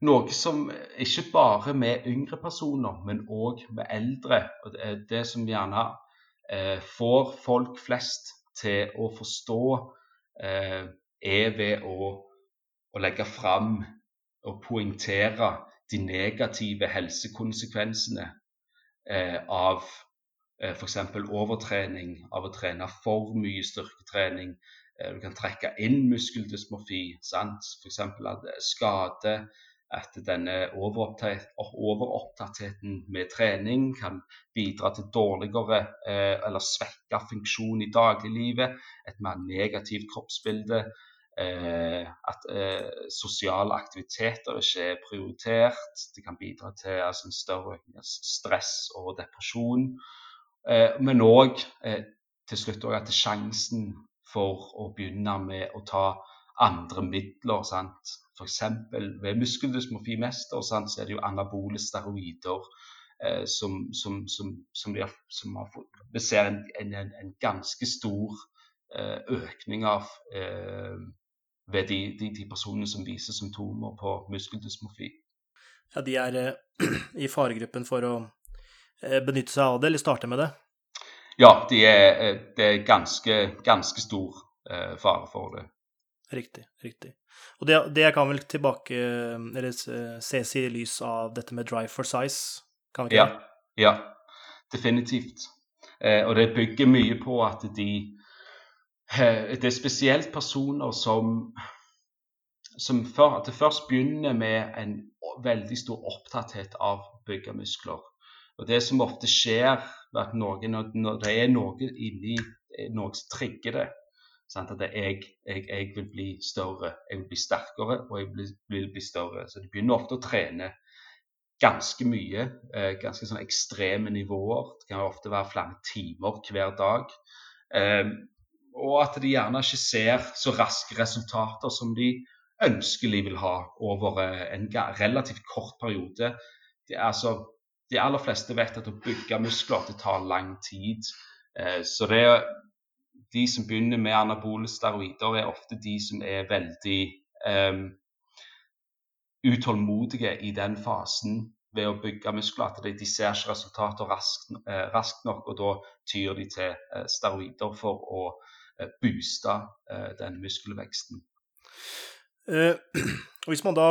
noe som ikke bare med yngre personer, men òg med eldre, og det, det som gjerne eh, får folk flest til å forstå eh, er ved å, å legge fram og poengtere de negative helsekonsekvensene eh, av eh, f.eks. overtrening av å trene for mye styrketrening. Eh, du kan trekke inn muskeldysmorfi. F.eks. at skade at denne overopptattheten med trening kan bidra til dårligere eh, eller svekka funksjon i dagliglivet, et mer negativt kroppsbilde. Eh, at eh, sosiale aktiviteter ikke er prioritert. Det kan bidra til altså, en større stress og depresjon. Men òg til slutt også at sjansen for å begynne med å ta andre midler. sant? F.eks. ved muskeldysmofi mester sant, så er det jo anabole steroider eh, som, som, som, som, de som har fått, vi ser en, en, en ganske stor eh, økning av eh, ved de, de, de, personene som viser symptomer på muskeldysmofi. Ja, de er eh, i faregruppen for å benytte seg av det, eller starte med det? Ja, det er, de det er ganske, ganske stor fare for det. Riktig. riktig. Og det, det kan vel tilbake Eller ses i lys av dette med drive for size, kan vi ikke ja. Ja, definitivt. Eh, og det bygger mye på at de eh, Det er spesielt personer som som for, at det først begynner med en veldig stor opptatthet av byggemuskler. Og Det som ofte skjer, er at noen, når det er noe inni noe som trigger det, Sant? At jeg, jeg, jeg, vil bli større, jeg vil bli sterkere og jeg vil, bli større. Så de begynner ofte å trene ganske mye, eh, ganske sånn ekstreme nivåer. Det kan ofte være flere timer hver dag. Eh, og at de gjerne ikke ser så raske resultater som de ønskelig vil ha over eh, en relativt kort periode. Det er altså, de aller fleste vet at å bygge muskler det tar lang tid. Eh, så det, de som begynner med anabole steroider, er ofte de som er veldig um, utålmodige i den fasen ved å bygge muskler. De, ser ikke resultater raskt, eh, raskt, nok, og da tyr de til eh, steroider for å eh, booste eh, den muskelveksten. Uh, hvis man da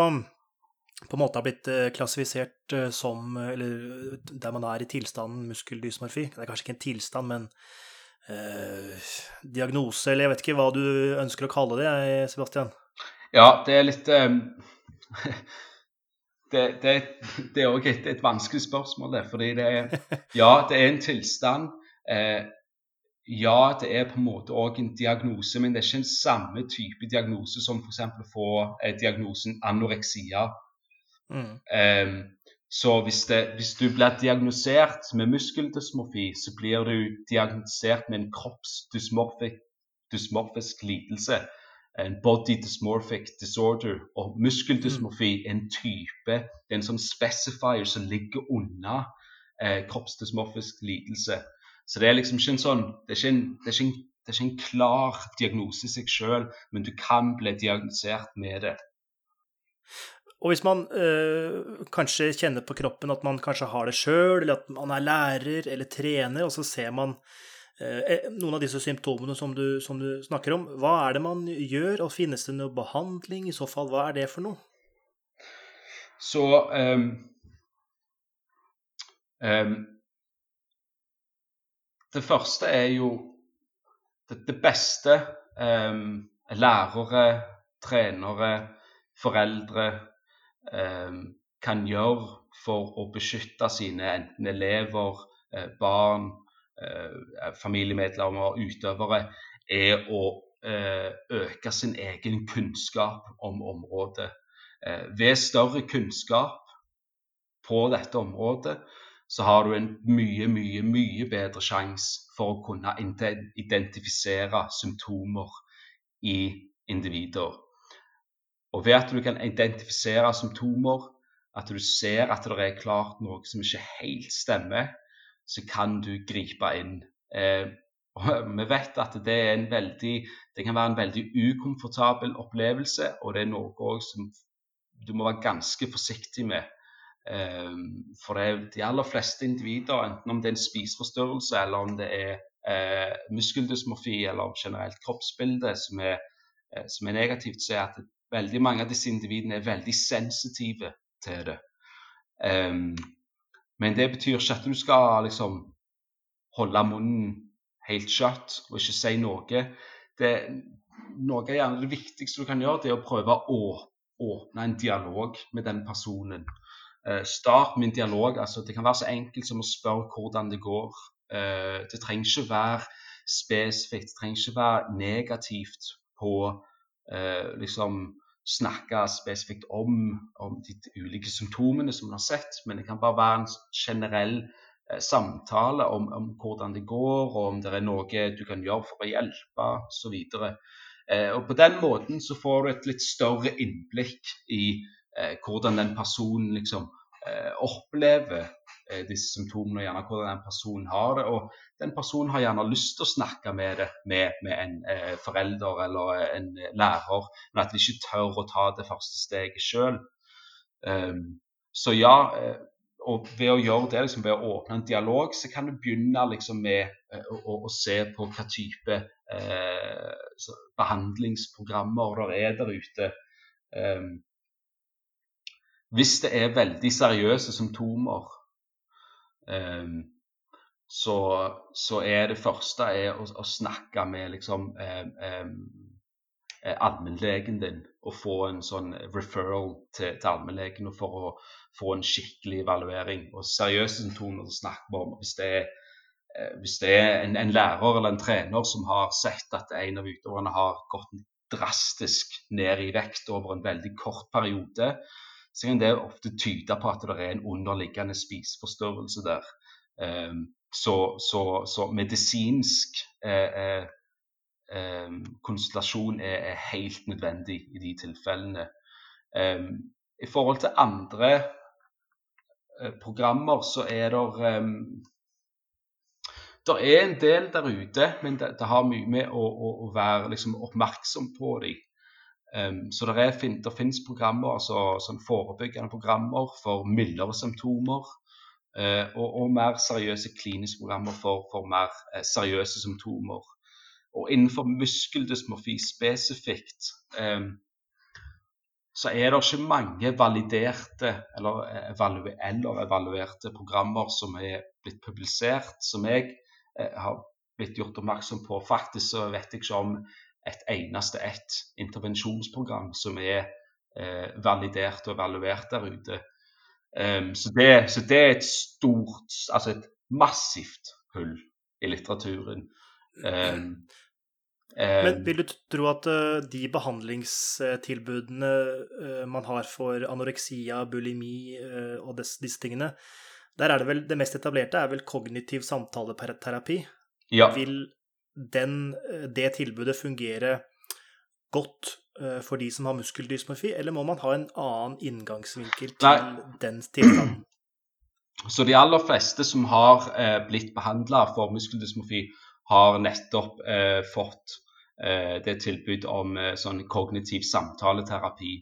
på en måte har blitt eh, klassifisert som Eller der man er i tilstanden muskeldysmorfi Det er kanskje ikke en tilstand, men eh, diagnose, eller jeg vet ikke hva du ønsker å kalle det, Sebastian? Ja, det er litt um, Det, det, det er òg et, et, vanskelig spørsmål, det. Fordi det er Ja, det er en tilstand. Eh, ja, det er på en måte òg en diagnose, men det er ikke en samme type diagnose som f.eks. å få eh, diagnosen anoreksia. Mm. Så hvis, det, hvis, du blir diagnosert med muskeldysmorfi, så blir du diagnosert med en kroppsdysmorfisk lidelse. En body dysmorphic disorder. Og muskeldysmorfi er en type, den som sånn specifier som ligger unna eh, kroppsdysmorfisk lidelse. Så det er liksom ikke en sånn Det er ikke en, det er ikke en, det er ikke en klar diagnose i seg sjøl, men du kan bli diagnosert med det. Og hvis man øh, kanskje kjenner på kroppen at man kanskje har det sjøl, eller at man er lærer eller trener, og så ser man øh, noen av disse symptomene som du, som du, snakker om, hva er det man gjør, og finnes det noe behandling? I så fall, hva er det for noe? Så um, um, Det første er jo det, det beste um, lærere, trenere, foreldre kan gjøre for å beskytte sine enten elever, eh, barn, eh, familiemedlemmer, utøvere, er å eh, øke sin egen kunnskap om området. Ved større kunnskap på dette området så har du en mye, mye, mye bedre sjanse for å kunne identifisere symptomer i individer. Og ved at du kan identifisere symptomer, at du ser at det er klart noe som ikke helt stemmer, så kan du gripe inn. Eh, vi vet at det, veldig, det, kan være en veldig ukomfortabel opplevelse, og det er noe som du må være ganske forsiktig med. Eh, for det er de aller fleste individer, enten om det er en spiseforstyrrelse eller om det er eh, muskeldysmorfi eller generelt kroppsbilde som er, eh, som er negativt, så er at veldig mange av disse individene er veldig sensitive til det. Um, men det betyr ikke at du skal liksom holde munnen helt shut og ikke si noe. Det, noe av gjerne det viktigste du kan gjøre, det er å prøve å åpne en dialog med den personen. Uh, start med en dialog. altså Det kan være så enkelt som å spørre hvordan det går. Uh, det trenger ikke være spesifikt, det trenger ikke være negativt på uh, liksom snakke spesifikt om, om de ulike symptomene som man har sett, men det kan bare være en generell eh, samtale om, om, hvordan det går, og om det er noe du kan gjøre for å hjelpe osv. Eh, og på den måten så får du et litt større innblikk i eh, hvordan den personen liksom eh, opplever disse symptomene, og gjerne hvordan den personen har det. Og den personen har gjerne lyst til å snakke med det med, med en eh, forelder eller en lærer, men at de ikke tør å ta det første steget sjøl. Um, ehm, så ja, eh, og ved å gjøre det, liksom, ved å åpne en dialog, så kan du begynne liksom, med å, å, å, se på hva type eh, behandlingsprogrammer der er der ute. Um, hvis det er veldig seriøse symptomer, så, så, er det første er å, å snakke med liksom, um, um, allmennlegen din og få en sånn referral til, til allmennlegen for å få en skikkelig evaluering. Og seriøse symptomer å snakke om. Hvis det er, eh, hvis det er en, en, lærer eller en trener som har sett at en av utøverne har gått drastisk ned i vekt over en veldig kort periode, så kan det ofte tyde på at det er en underliggende spiseforstyrrelse der. Um, så, så, så, medisinsk eh, eh, ehm, konsultasjon er, er, helt nødvendig i de tilfellene. Um, I forhold til andre eh, programmer så er det det er en del der ute, men det, det har mye med å, å, å være liksom, oppmerksom på dem. Um, så det, det finnes programmer, altså sånn forebyggende programmer for mildere symptomer. Uh, og, og, mer seriøse kliniske programmer for, for mer uh, seriøse symptomer. Og innenfor muskeldysmorfi spesifikt um, så er det ikke mange validerte eller, eh, eller evaluerte programmer som er blitt publisert, som jeg har blitt gjort oppmerksom på. Faktisk så vet jeg ikke om et eneste ett intervensjonsprogram som er eh, validert og evaluert der ute. Um, så, det, så, det, er et stort, altså et massivt hull i litteraturen. Um, Men vil du tro at uh, de behandlingstilbudene uh, man har for anoreksia, bulimi uh, og disse tingene, der er det vel det mest etablerte er vel kognitiv samtaleterapi. Ja. Vil den, eh, det tilbudet fungere godt eh, for de som har muskeldysmorfi, eller må man ha en annen inngangsvinkel til Nei. den tilstanden? Så de aller fleste som har eh, blitt behandla for muskeldysmorfi, har nettopp eh, fått eh, det tilbud om sånn kognitiv samtaleterapi.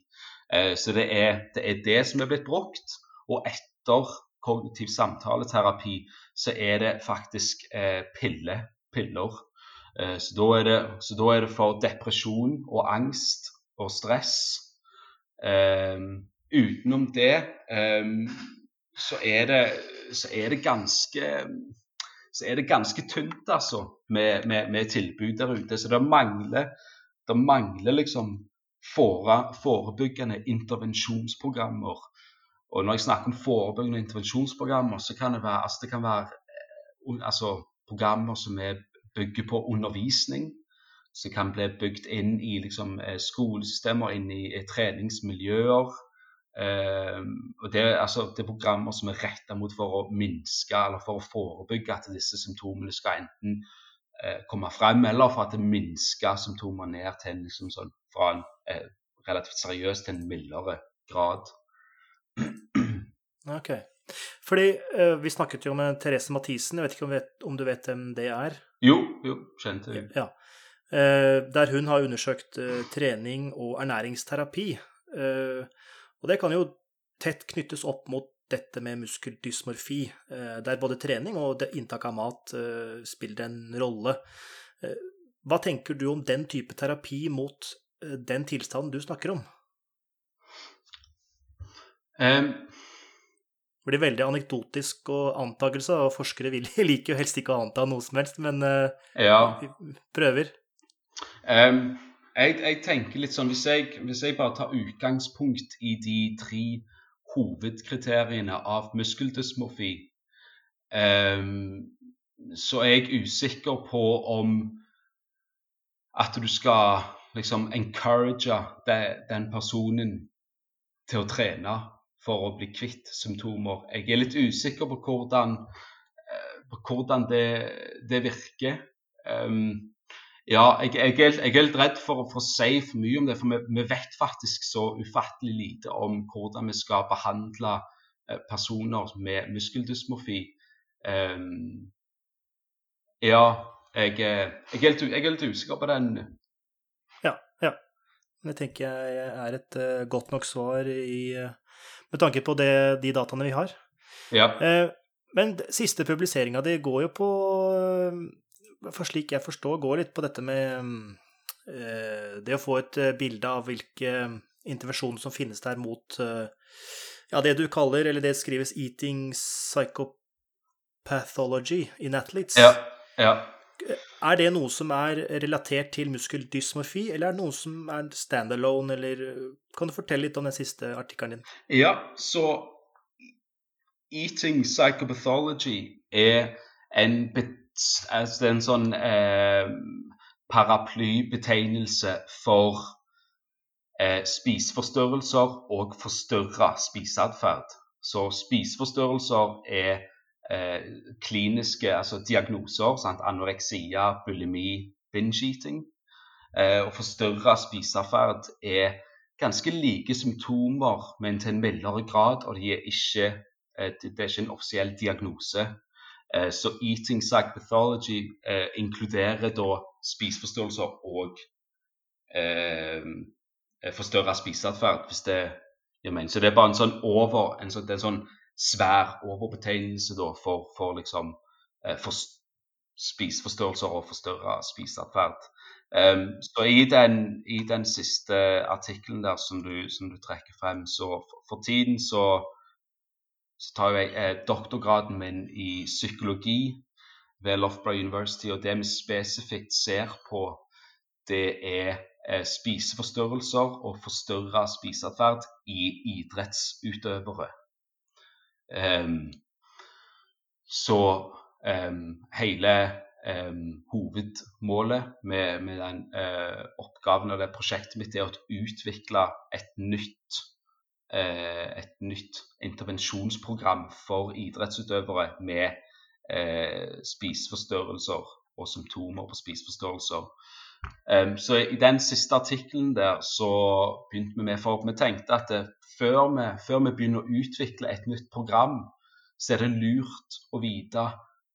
så det er, det er, det som er blitt brukt. Og etter kognitiv samtaleterapi så er det faktisk pille, piller så da, det, så da, er det, for depresjon og angst og stress. Um, utenom det um, så, er det, så er det ganske så er det ganske tynt, altså, med, med, med tilbud der ute. Så det mangler, det mangler liksom fore, forebyggende intervensjonsprogrammer. Og når jeg snakker om forebyggende intervensjonsprogrammer, så kan det være, altså det kan være eh, altså, programmer som er bygger på undervisning. Som kan bli bygd inn i liksom, eh, skolesystemer, inn i eh, treningsmiljøer. Uh, og det, altså, det, er programmer som er retta mot for å minske eller for å forebygge at disse symptomene skal enten uh, komme frem, eller for at det minsker symptomer ned til en, liksom, sånn, fra en uh, relativt seriøs til en mildere grad. Ok. Fordi Vi snakket jo med Therese Mathisen, jeg vet ikke om, vet, om du vet hvem det er? Jo, jo, kjent jeg. Ja. Eh, der hun har undersøkt eh, trening og ernæringsterapi. Eh, og det kan jo tett knyttes opp mot dette med muskeldysmorfi, der både trening og inntak av mat spiller en rolle. Hva tenker du om den type terapi mot den tilstanden du snakker om? Um, blir veldig anekdotisk og antakelse, og forskere vil, liker jo helst ikke å anta noe som helst, men uh, ja. vi prøver. Um, jeg, jeg, tenker litt sånn hvis jeg, hvis jeg, bare tar utgangspunkt i de tre hovedkriteriene av muskeldysmorfi, um, så er jeg usikker på om at du skal liksom encourage den personen til å trene for å bli kvitt symptomer. Jeg er litt usikker på hvordan, eh, på hvordan det, det, virker. Um, ja, jeg, jeg, er, jeg, er, litt redd for, for, å si for mye om det, for vi, vi, vet faktisk så ufattelig lite om hvordan vi skal behandle eh, personer med muskeldysmorfi. Um, ja, jeg, jeg, er litt, usikker på den. Ja, ja. Det tenker jeg er et godt nok svar i, med tanke på det, de dataene vi har. Ja. Uh, men siste publiseringa di går jo på For slik jeg forstår, går litt på dette med det å få et bilde av hvilke intervensjoner som finnes der mot ja, det du kaller, eller det skrives 'eating psychopathology in athletes'. Ja, ja. Er det noe som er relatert til muskeldysmorfi, eller er det noe som er standalone, eller Kan du fortelle litt om den siste artikkelen din? Ja, så Eating psychopathology er en, altså en sånn eh, paraplybetegnelse for eh, spiseforstyrrelser og forstyrra spiseatferd. Så spiseforstyrrelser er eh, kliniske altså diagnoser. Sant? Anoreksia, bulimi, binge-eating. Eh, og forstørra spiseatferd er ganske like symptomer, men til en mildere grad. Og de er ikke, eh, det er ikke en offisiell diagnose. Eh, så eating psychopathology eh, inkluderer da spiseforstyrrelser og eh, forstørra spiseatferd, hvis det gir mening. Så det er bare en sånn over en sånn, det er en sånn svær overbetegnelse da, for, for liksom eh, for spiseforstyrrelser og forstørra spiseatferd. Um, så i den, i den, siste artikkelen der som du, som du trekker frem, så for, tiden så, så, tar jeg eh, doktorgraden min i psykologi ved Loughborough University, og det vi spesifikt ser på, det er eh, spiseforstyrrelser og forstørra spiseatferd i idrettsutøvere. Um, så um, hele um, hovedmålet med, med den uh, oppgaven og det prosjektet mitt er å utvikle et nytt, uh, et nytt intervensjonsprogram for idrettsutøvere med uh, spiseforstyrrelser og symptomer på spiseforstyrrelser. Um, så I den siste artikkelen der så begynte vi med for Vi tenkte at det, før vi, før vi begynner å utvikle et nytt program, så er det lurt å vite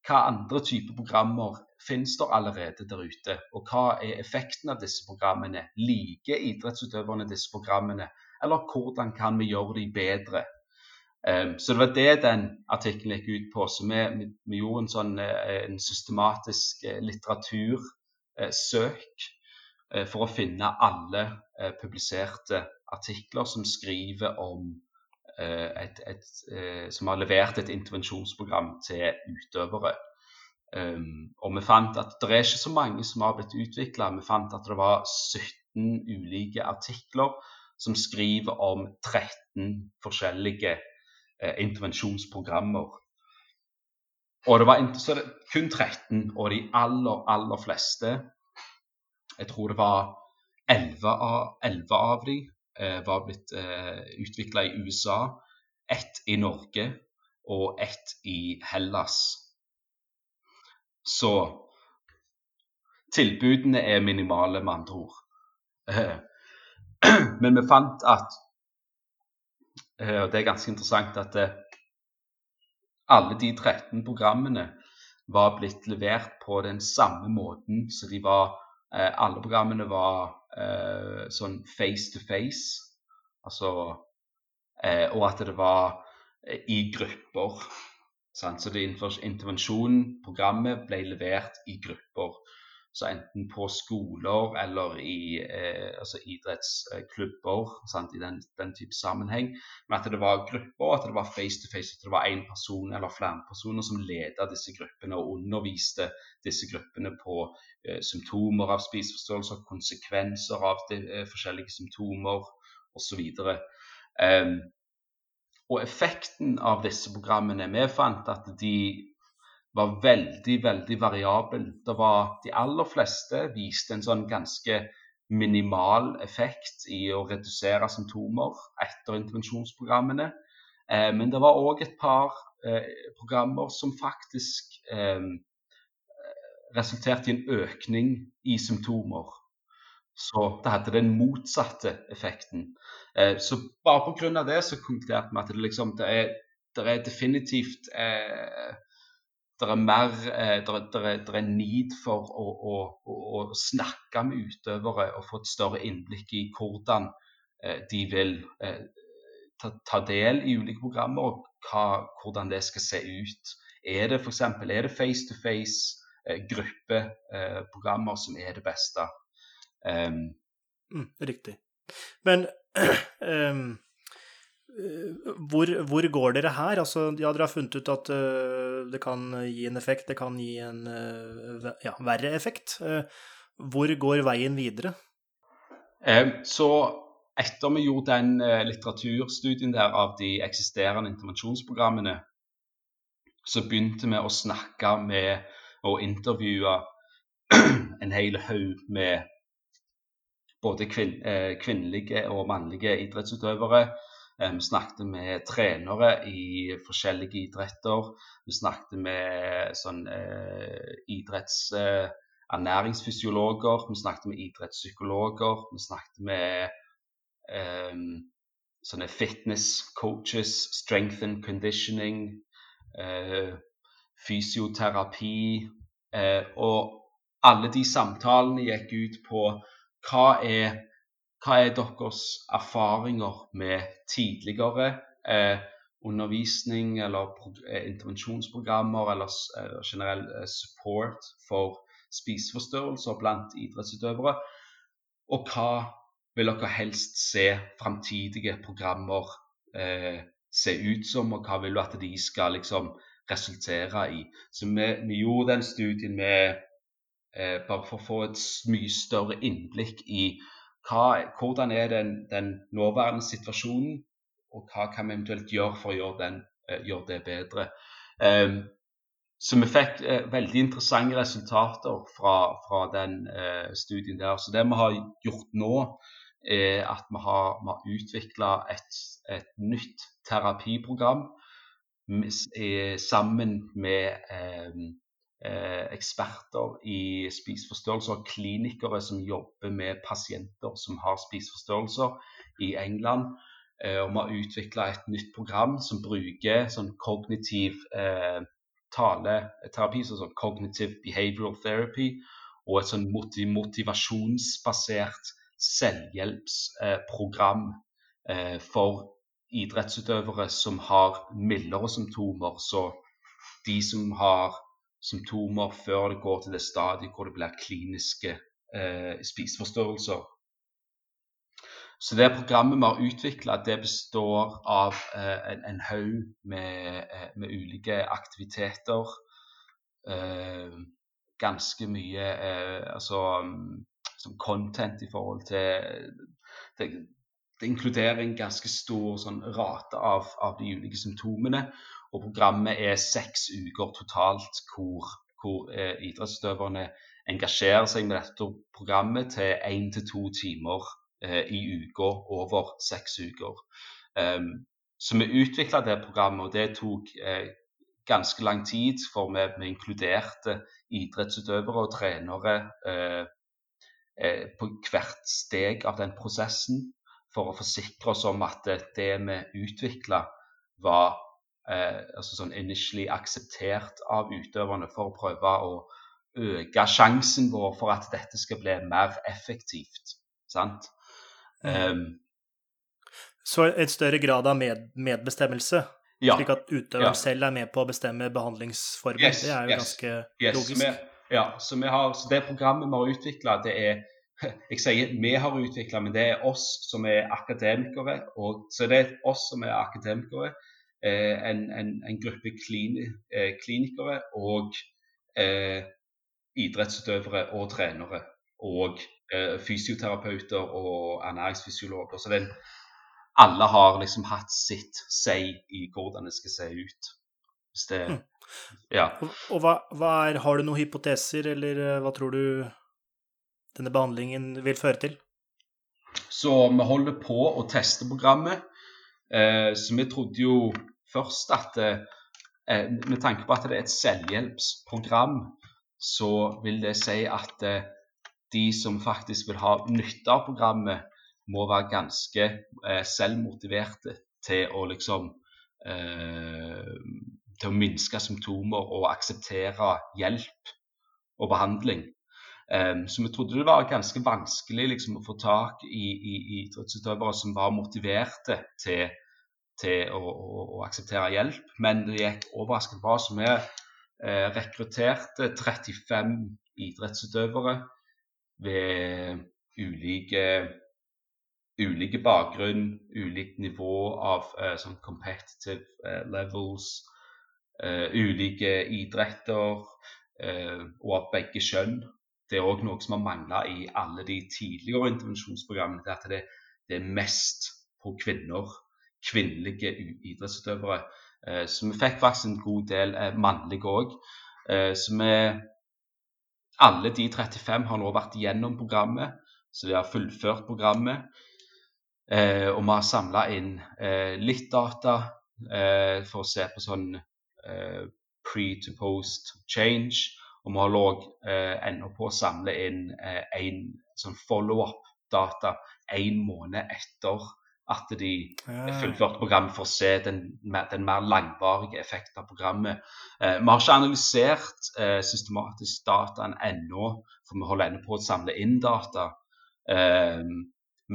hva andre typer programmer finnes der allerede der ute, og hva er effekten av disse programmene? Liker idrettsutøverne disse programmene, eller hvordan kan vi gjøre dem bedre? Um, så det var det den artikkelen gikk ut på. Så vi, vi, vi gjorde en sånn uh, en systematisk uh, litteratursøk uh, for å finne alle publiserte artikler som skriver om eh, et, et, eh, Som har levert et intervensjonsprogram til utøvere. Um, og vi fant at det er ikke så mange som har blitt utvikla. Vi fant at det var 17 ulike artikler som skriver om 13 forskjellige eh, intervensjonsprogrammer. Og det var det, kun 13, og de aller, aller fleste Jeg tror det var 11 av, 11 av de Eh, var blitt eh, utvikla i USA, ett i Norge og ett i Hellas. Så tilbudene er minimale, med andre ord. Eh, men vi fant at Og det er ganske interessant at alle de 13 programmene var blitt levert på den samme måten. Så de var Alle programmene var eh, sånn face to face. Altså eh, Og at det var eh, i grupper. Sant? Så det intervensjonen, programmet, ble levert i grupper. Så enten på skoler eller i eh, altså idrettsklubber sant, i den, den, type sammenheng. Men at det var grupper, at det var face to face, at det var én person eller flere personer som ledet disse gruppene og underviste disse gruppene på eh, symptomer av spiseforstyrrelser, konsekvenser av de, eh, forskjellige symptomer osv. Um, og effekten av disse programmene Vi fant at de var veldig, veldig variabel. Det var, de aller fleste viste en sånn ganske minimal effekt i å redusere symptomer etter intervensjonsprogrammene. Eh, men det var òg et par eh, programmer som faktisk eh, resulterte i en økning i symptomer. Så det hadde den motsatte effekten. Eh, så bare pga. det så konkluderte vi at det, liksom, det, er, det er definitivt eh, det er mer eh, det er, need for å, å, å, snakke med utøvere og få et større innblikk i hvordan eh, de vil eh, ta, ta, del i ulike programmer, og hva, hvordan det skal se ut. Er det f.eks. er det face-to-face eh, gruppeprogrammer som er det beste? Um, mm, riktig. Men um hvor, hvor, går dere her? Altså, ja, dere har funnet ut at uh, det kan gi en effekt, det kan gi en uh, ja, verre effekt. Uh, hvor går veien videre? så etter vi gjorde den litteraturstudien der av de eksisterende intervensjonsprogrammene, så begynte vi å snakke med og intervjue en hel haug med både kvinn, kvinnelige og mannlige idrettsutøvere Eh, vi snakket med trenere i forskjellige idretter. Vi snakket med sånn, eh, idrettsernæringsfysiologer. Eh, vi snakket med idrettspsykologer. Vi snakket med eh, sånne fitness coaches, strength and conditioning, eh, fysioterapi. Eh, og alle de samtalene gikk ut på hva er hva er deres erfaringer med tidligere eh, undervisning eller eh, intervensjonsprogrammer eller eh, generell eh, support for spiseforstyrrelser blant idrettsutøvere? Og hva vil dere helst se framtidige programmer eh, se ut som, og hva vil du at de skal liksom resultere i? Så vi, vi gjorde den studien med eh, bare for å få et mye større innblikk i hva, hvordan er den, den, nåværende situasjonen, og hva kan vi eventuelt gjøre for å gjøre, den, uh, gjøre det bedre. Um, så vi fikk uh, veldig interessante resultater fra, fra den uh, studien der. Så det vi har gjort nå, er at vi har, vi har utvikla et, et, nytt terapiprogram sammen med eh, eksperter i spiseforstyrrelser, klinikere som jobber med pasienter som har spiseforstyrrelser i England. Eh, og vi har utvikla et nytt program som bruker sånn kognitiv eh, taleterapi, sånn cognitive behavioral therapy, og et sånn motivasjonsbasert selvhjelpsprogram eh, for idrettsutøvere som har mildere symptomer. Så de som har symptomer før det går til det stadiet hvor det blir kliniske eh, spiseforstyrrelser. Så det programmet vi har utvikla, består av eh, en, en haug med, eh, med, ulike aktiviteter. Eh, ganske mye eh, altså, som content i forhold til det, det inkluderer en ganske stor sånn, rate av, av, de ulike symptomene. Og programmet er seks uker totalt hvor, hvor eh, idrettsutøverne engasjerer seg med dette programmet til én til to timer eh, i uka over seks uker. Um, så vi utvikla det programmet, og det tok eh, ganske lang tid, for vi, vi inkluderte idrettsutøvere og trenere eh, eh, på hvert steg av den prosessen for å forsikre oss om at det vi utvikla, var eh, altså sånn initially akseptert av utøverne for å prøve å øke sjansen vår for at dette skal bli mer effektivt. Sant? Um, så en større grad av med, medbestemmelse? Ja, slik at utøveren ja. selv er med på å bestemme behandlingsformen? Yes, det er jo yes, ganske yes, logisk. Vi, ja, så, har, så det programmet vi har utvikla, det er jeg sier vi har utvikla, men det er oss som er akademikere. Og, så det er oss som er akademikere, en, en, en, gruppe klini, eh, klinikere og eh, idrettsutøvere og trenere. Og eh, fysioterapeuter og ernæringsfysiologer. Så den, alle har liksom hatt sitt si i hvordan det skal se ut. Hvis det, mm. ja. Og, og hva, hva er, har du noen hypoteser, eller eh, hva tror du denne behandlingen vil føre til? Så vi holder på å teste programmet. Eh, så vi trodde jo først at eh, med tanke på at det er et selvhjelpsprogram, så vil det si at eh, de som faktisk vil ha nytte av programmet, må være ganske eh, selvmotiverte til å liksom eh, til å minske symptomer og akseptere hjelp og behandling. Um, så vi trodde det var ganske vanskelig liksom, å få tak i, i idrettsutøvere som var motiverte til, til å, å, å, akseptere hjelp. Men det gikk overraskende bra. Så vi eh, rekrutterte 35 idrettsutøvere ved ulike, ulike bakgrunn, ulikt nivå av eh, sånn competitive eh, levels, eh, ulike idretter eh, og av begge kjønn det er òg noe som har mangla i alle de tidligere intervensjonsprogrammene. Det at det, det er mest på kvinner, kvinnelige idrettsutøvere. Eh, så vi fikk faktisk en god del eh, mannlige òg. Eh, så vi Alle de 35 har nå vært gjennom programmet, så de har fullført programmet. Og vi har samla inn litt data for å se på sånn pre to post change og vi òg eh, ennå på å samle inn en sånn follow-up-data en måned etter at de ja. fullførte programmet for å se den, den mer langvarige effekten av programmet. Eh, vi har ikke analysert eh, systematisk dataen ennå, for vi holder ennå på å samle inn data. Eh,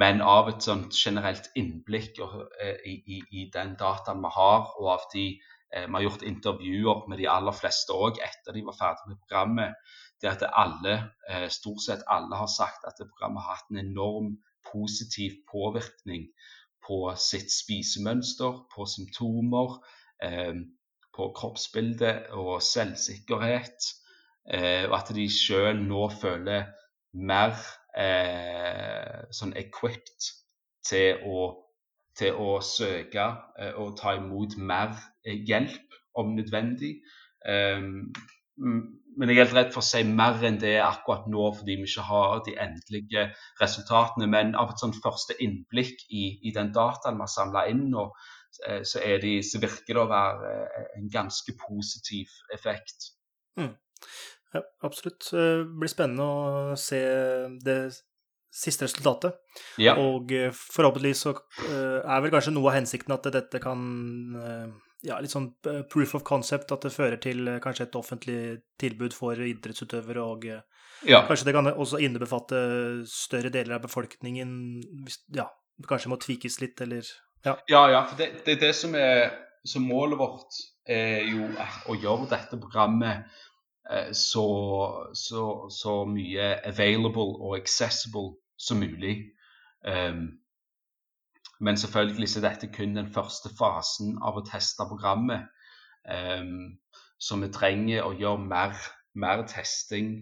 men av et sånt generelt innblikk og, eh, i, i, i, den dataen vi har, og av de Eh, vi har gjort intervjuer med de aller fleste òg etter de var ferdig med programmet. Det at alle, eh, stort sett alle har sagt at programmet har hatt en enorm positiv påvirkning på sitt spisemønster, på symptomer, eh, på kroppsbilde og selvsikkerhet. Og at de sjøl nå føler mer sånn equipped til å til å søke eh, og ta imot mer eh, hjelp om nødvendig. Ehm, men jeg er helt redd for å si mer enn det akkurat nå, fordi vi ikke har de endelige resultatene. Men av et sånn første innblikk i, i den dataen vi har samla inn nå, eh, så, de, så, virker det å være en ganske positiv effekt. Mm. Ja, absolutt. Det blir spennende å se det siste resultatet. Ja. Og forhåpentlig så eh, er vel kanskje noe av hensikten at dette kan eh, ja, litt sånn proof of concept, at det fører til kanskje et offentlig tilbud for idrettsutøvere, og ja. kanskje det kan også innebefatte større deler av befolkningen, hvis, ja, kanskje må tvikes litt, eller Ja, ja, ja for det, det er det som er så målet vårt er jo å gjøre dette programmet så, så, så, mye available og accessible som mulig. Um, men selvfølgelig så er dette kun den første fasen av å teste programmet. Um, så vi trenger å gjøre mer, mer, testing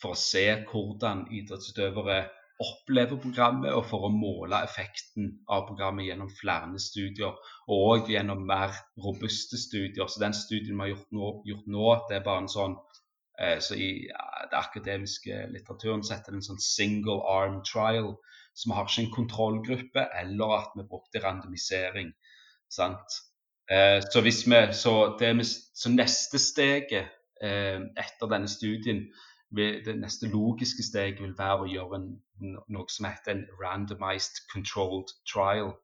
for å se hvordan idrettsutøvere opplever programmet, og for å måle effekten av programmet gjennom flere studier, og gjennom mer robuste studier. Så den studien vi har gjort nå, gjort nå det er bare en sånn Eh, så i den akademiske litteraturen setter det en sånn single arm trial. Så vi har ikke en kontrollgruppe eller at vi brukte randomisering. Sant? Eh, så, vi, så, det, så neste steget eh, etter denne studien det neste logiske steget vil være å gjøre en, noe som heter en randomized controlled trial.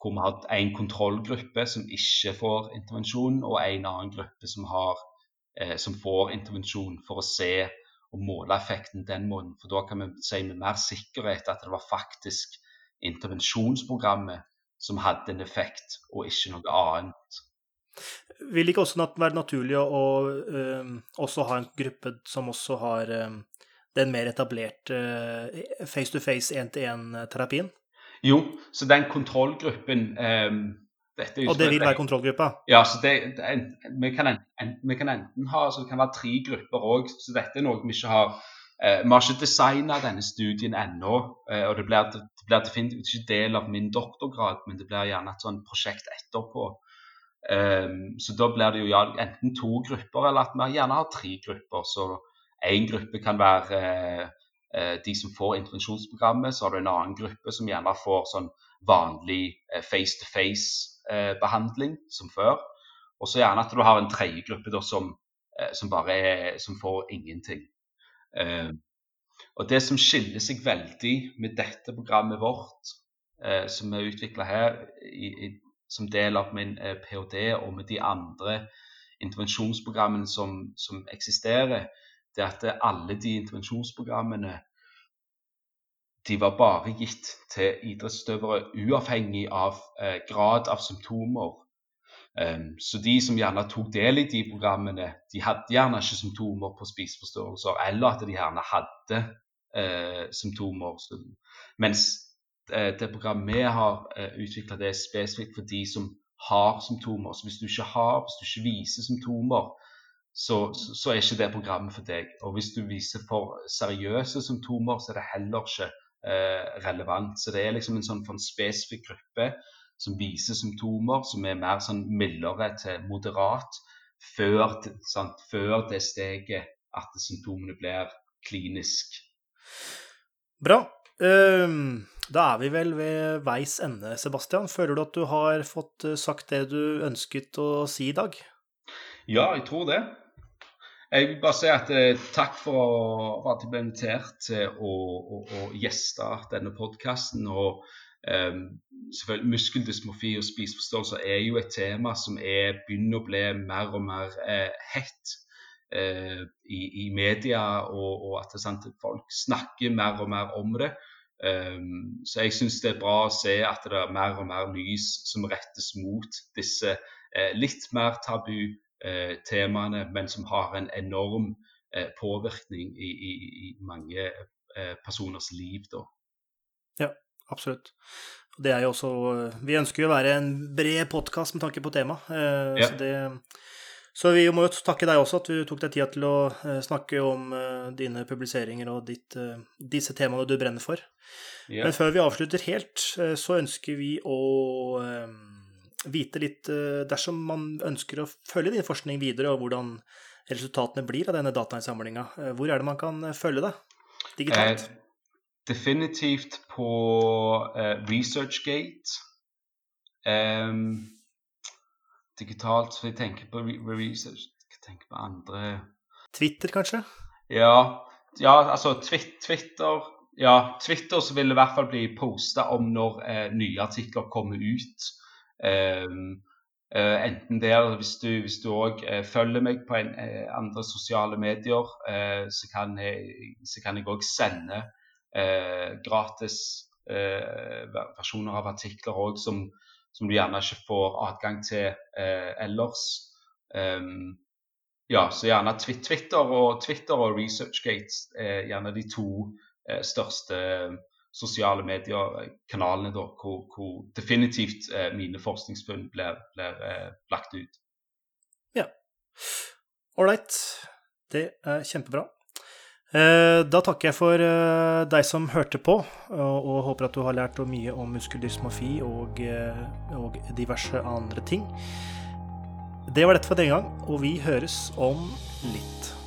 Hvor vi har en kontrollgruppe som ikke får intervensjon, og en annen gruppe som har eh, som får intervensjon, for å se og måle effekten den måten. For da kan vi si med mer sikkerhet at det var faktisk intervensjonsprogrammet som hadde en effekt, og ikke noe annet. Vil det ikke også være naturlig å, øh, også ha en gruppe som også har øh, den mer etablerte face-to-face, én-til-én-terapien? Jo, så den kontrollgruppen um, Og det vil være kontrollgruppa? Ja, så det, det, vi, kan enten, vi, kan enten ha så det kan være tre grupper òg. Så dette er noe vi ikke har eh, Vi har ikke designa denne studien ennå. Eh, og det blir, det blir, definitivt ikke del av min doktorgrad, men det blir gjerne et sånt prosjekt etterpå. Um, så da blir det jo ja, enten to grupper, eller at vi gjerne har tre grupper. Så én gruppe kan være eh, eh, de som får intervensjonsprogrammet. Så har du en annen gruppe som gjerne får sånn vanlig face-to-face-behandling eh, som før. Og så gjerne at du har en tredje gruppe som, eh, som, bare er, som får ingenting. Eh, og Det som skiller seg veldig med dette programmet vårt, som er utvikla her i, i, som del av min ph.d., og med de andre intervensjonsprogrammene som, som eksisterer, det er at alle de intervensjonsprogrammene de var bare gitt til idrettsutøvere uavhengig av eh, grad av symptomer. Um, så de som gjerne tok del i de programmene, de hadde gjerne ikke symptomer på spiseforstyrrelser, eller at de gjerne hadde eh, symptomer. Mens eh, det programmet vi har eh, utvikla, er spesifikt for de som har symptomer. Så hvis du ikke har, hvis du ikke viser symptomer, så, så, er ikke det programmet for deg. Og hvis du viser for seriøse symptomer, så er det heller ikke relevant. Så det er liksom en sånn, sånn spesifikk gruppe som viser symptomer som er mer sånn mildere til moderat før, sant, før det steget at symptomene blir klinisk. Bra. Um, da er vi vel ved veis ende, Sebastian. Føler du at du har fått eh, sagt det du ønsket å si i dag? Ja, jeg tror det. Jeg vil bare si at eh, takk for, at jeg ble invitert til å, å, å gjeste denne podkasten. Og eh, selvfølgelig muskeldysmofi og spiseforstyrrelser er jo et tema som er, begynner å bli mer og mer eh, hett eh, i, i, media, og, og at sant, folk snakker mer og mer om det. Um, så jeg syns det er bra å se at det er mer og mer lys som rettes mot disse eh, litt mer tabu temaene, men som har en enorm eh, påvirkning i, i, i mange eh, personers liv. Da. Ja, absolutt. Det er jo også Vi ønsker jo å være en bred podkast med tanke på temaet. Eh, ja. Så, så vi må jo takke deg også at du tok deg tida til å snakke om dine publiseringer og ditt, disse temaene du brenner for. Ja. Men før vi avslutter helt, så ønsker vi å vite litt eh, dersom man ønsker å følge din forskning videre, og hvordan resultatene blir av denne datainnsamlinga. Eh, hvor er det man kan eh, følge det digitalt? Eh, definitivt på eh, ResearchGate. Um, digitalt, så jeg tenker på research Jeg tenker på andre Twitter, kanskje? Ja, ja altså Twitter ja, Twitter så vil det i hvert fall bli posta om når eh, nye artikler kommer ut. Ehm, eh, enten der, hvis du, hvis du også eh, følger meg på en, eh, andre sosiale medier, så kan jeg også sende gratis versjoner av artikler også, som, som, du gjerne ikke får adgang til ellers. Um, ja, så gjerne Twitter og, Twitter og ResearchGate er gjerne de to største sosiale medier-kanalene hvor, hvor, definitivt eh, mine forskningsfunn blir, eh, lagt ut. Ja. Ålreit. Det er kjempebra. Eh, da takker jeg for eh, deg som hørte på, og, og, håper at du har lært mye om muskeldysmofi og, eh, og diverse andre ting. Det var dette for denne gang, og vi høres om litt.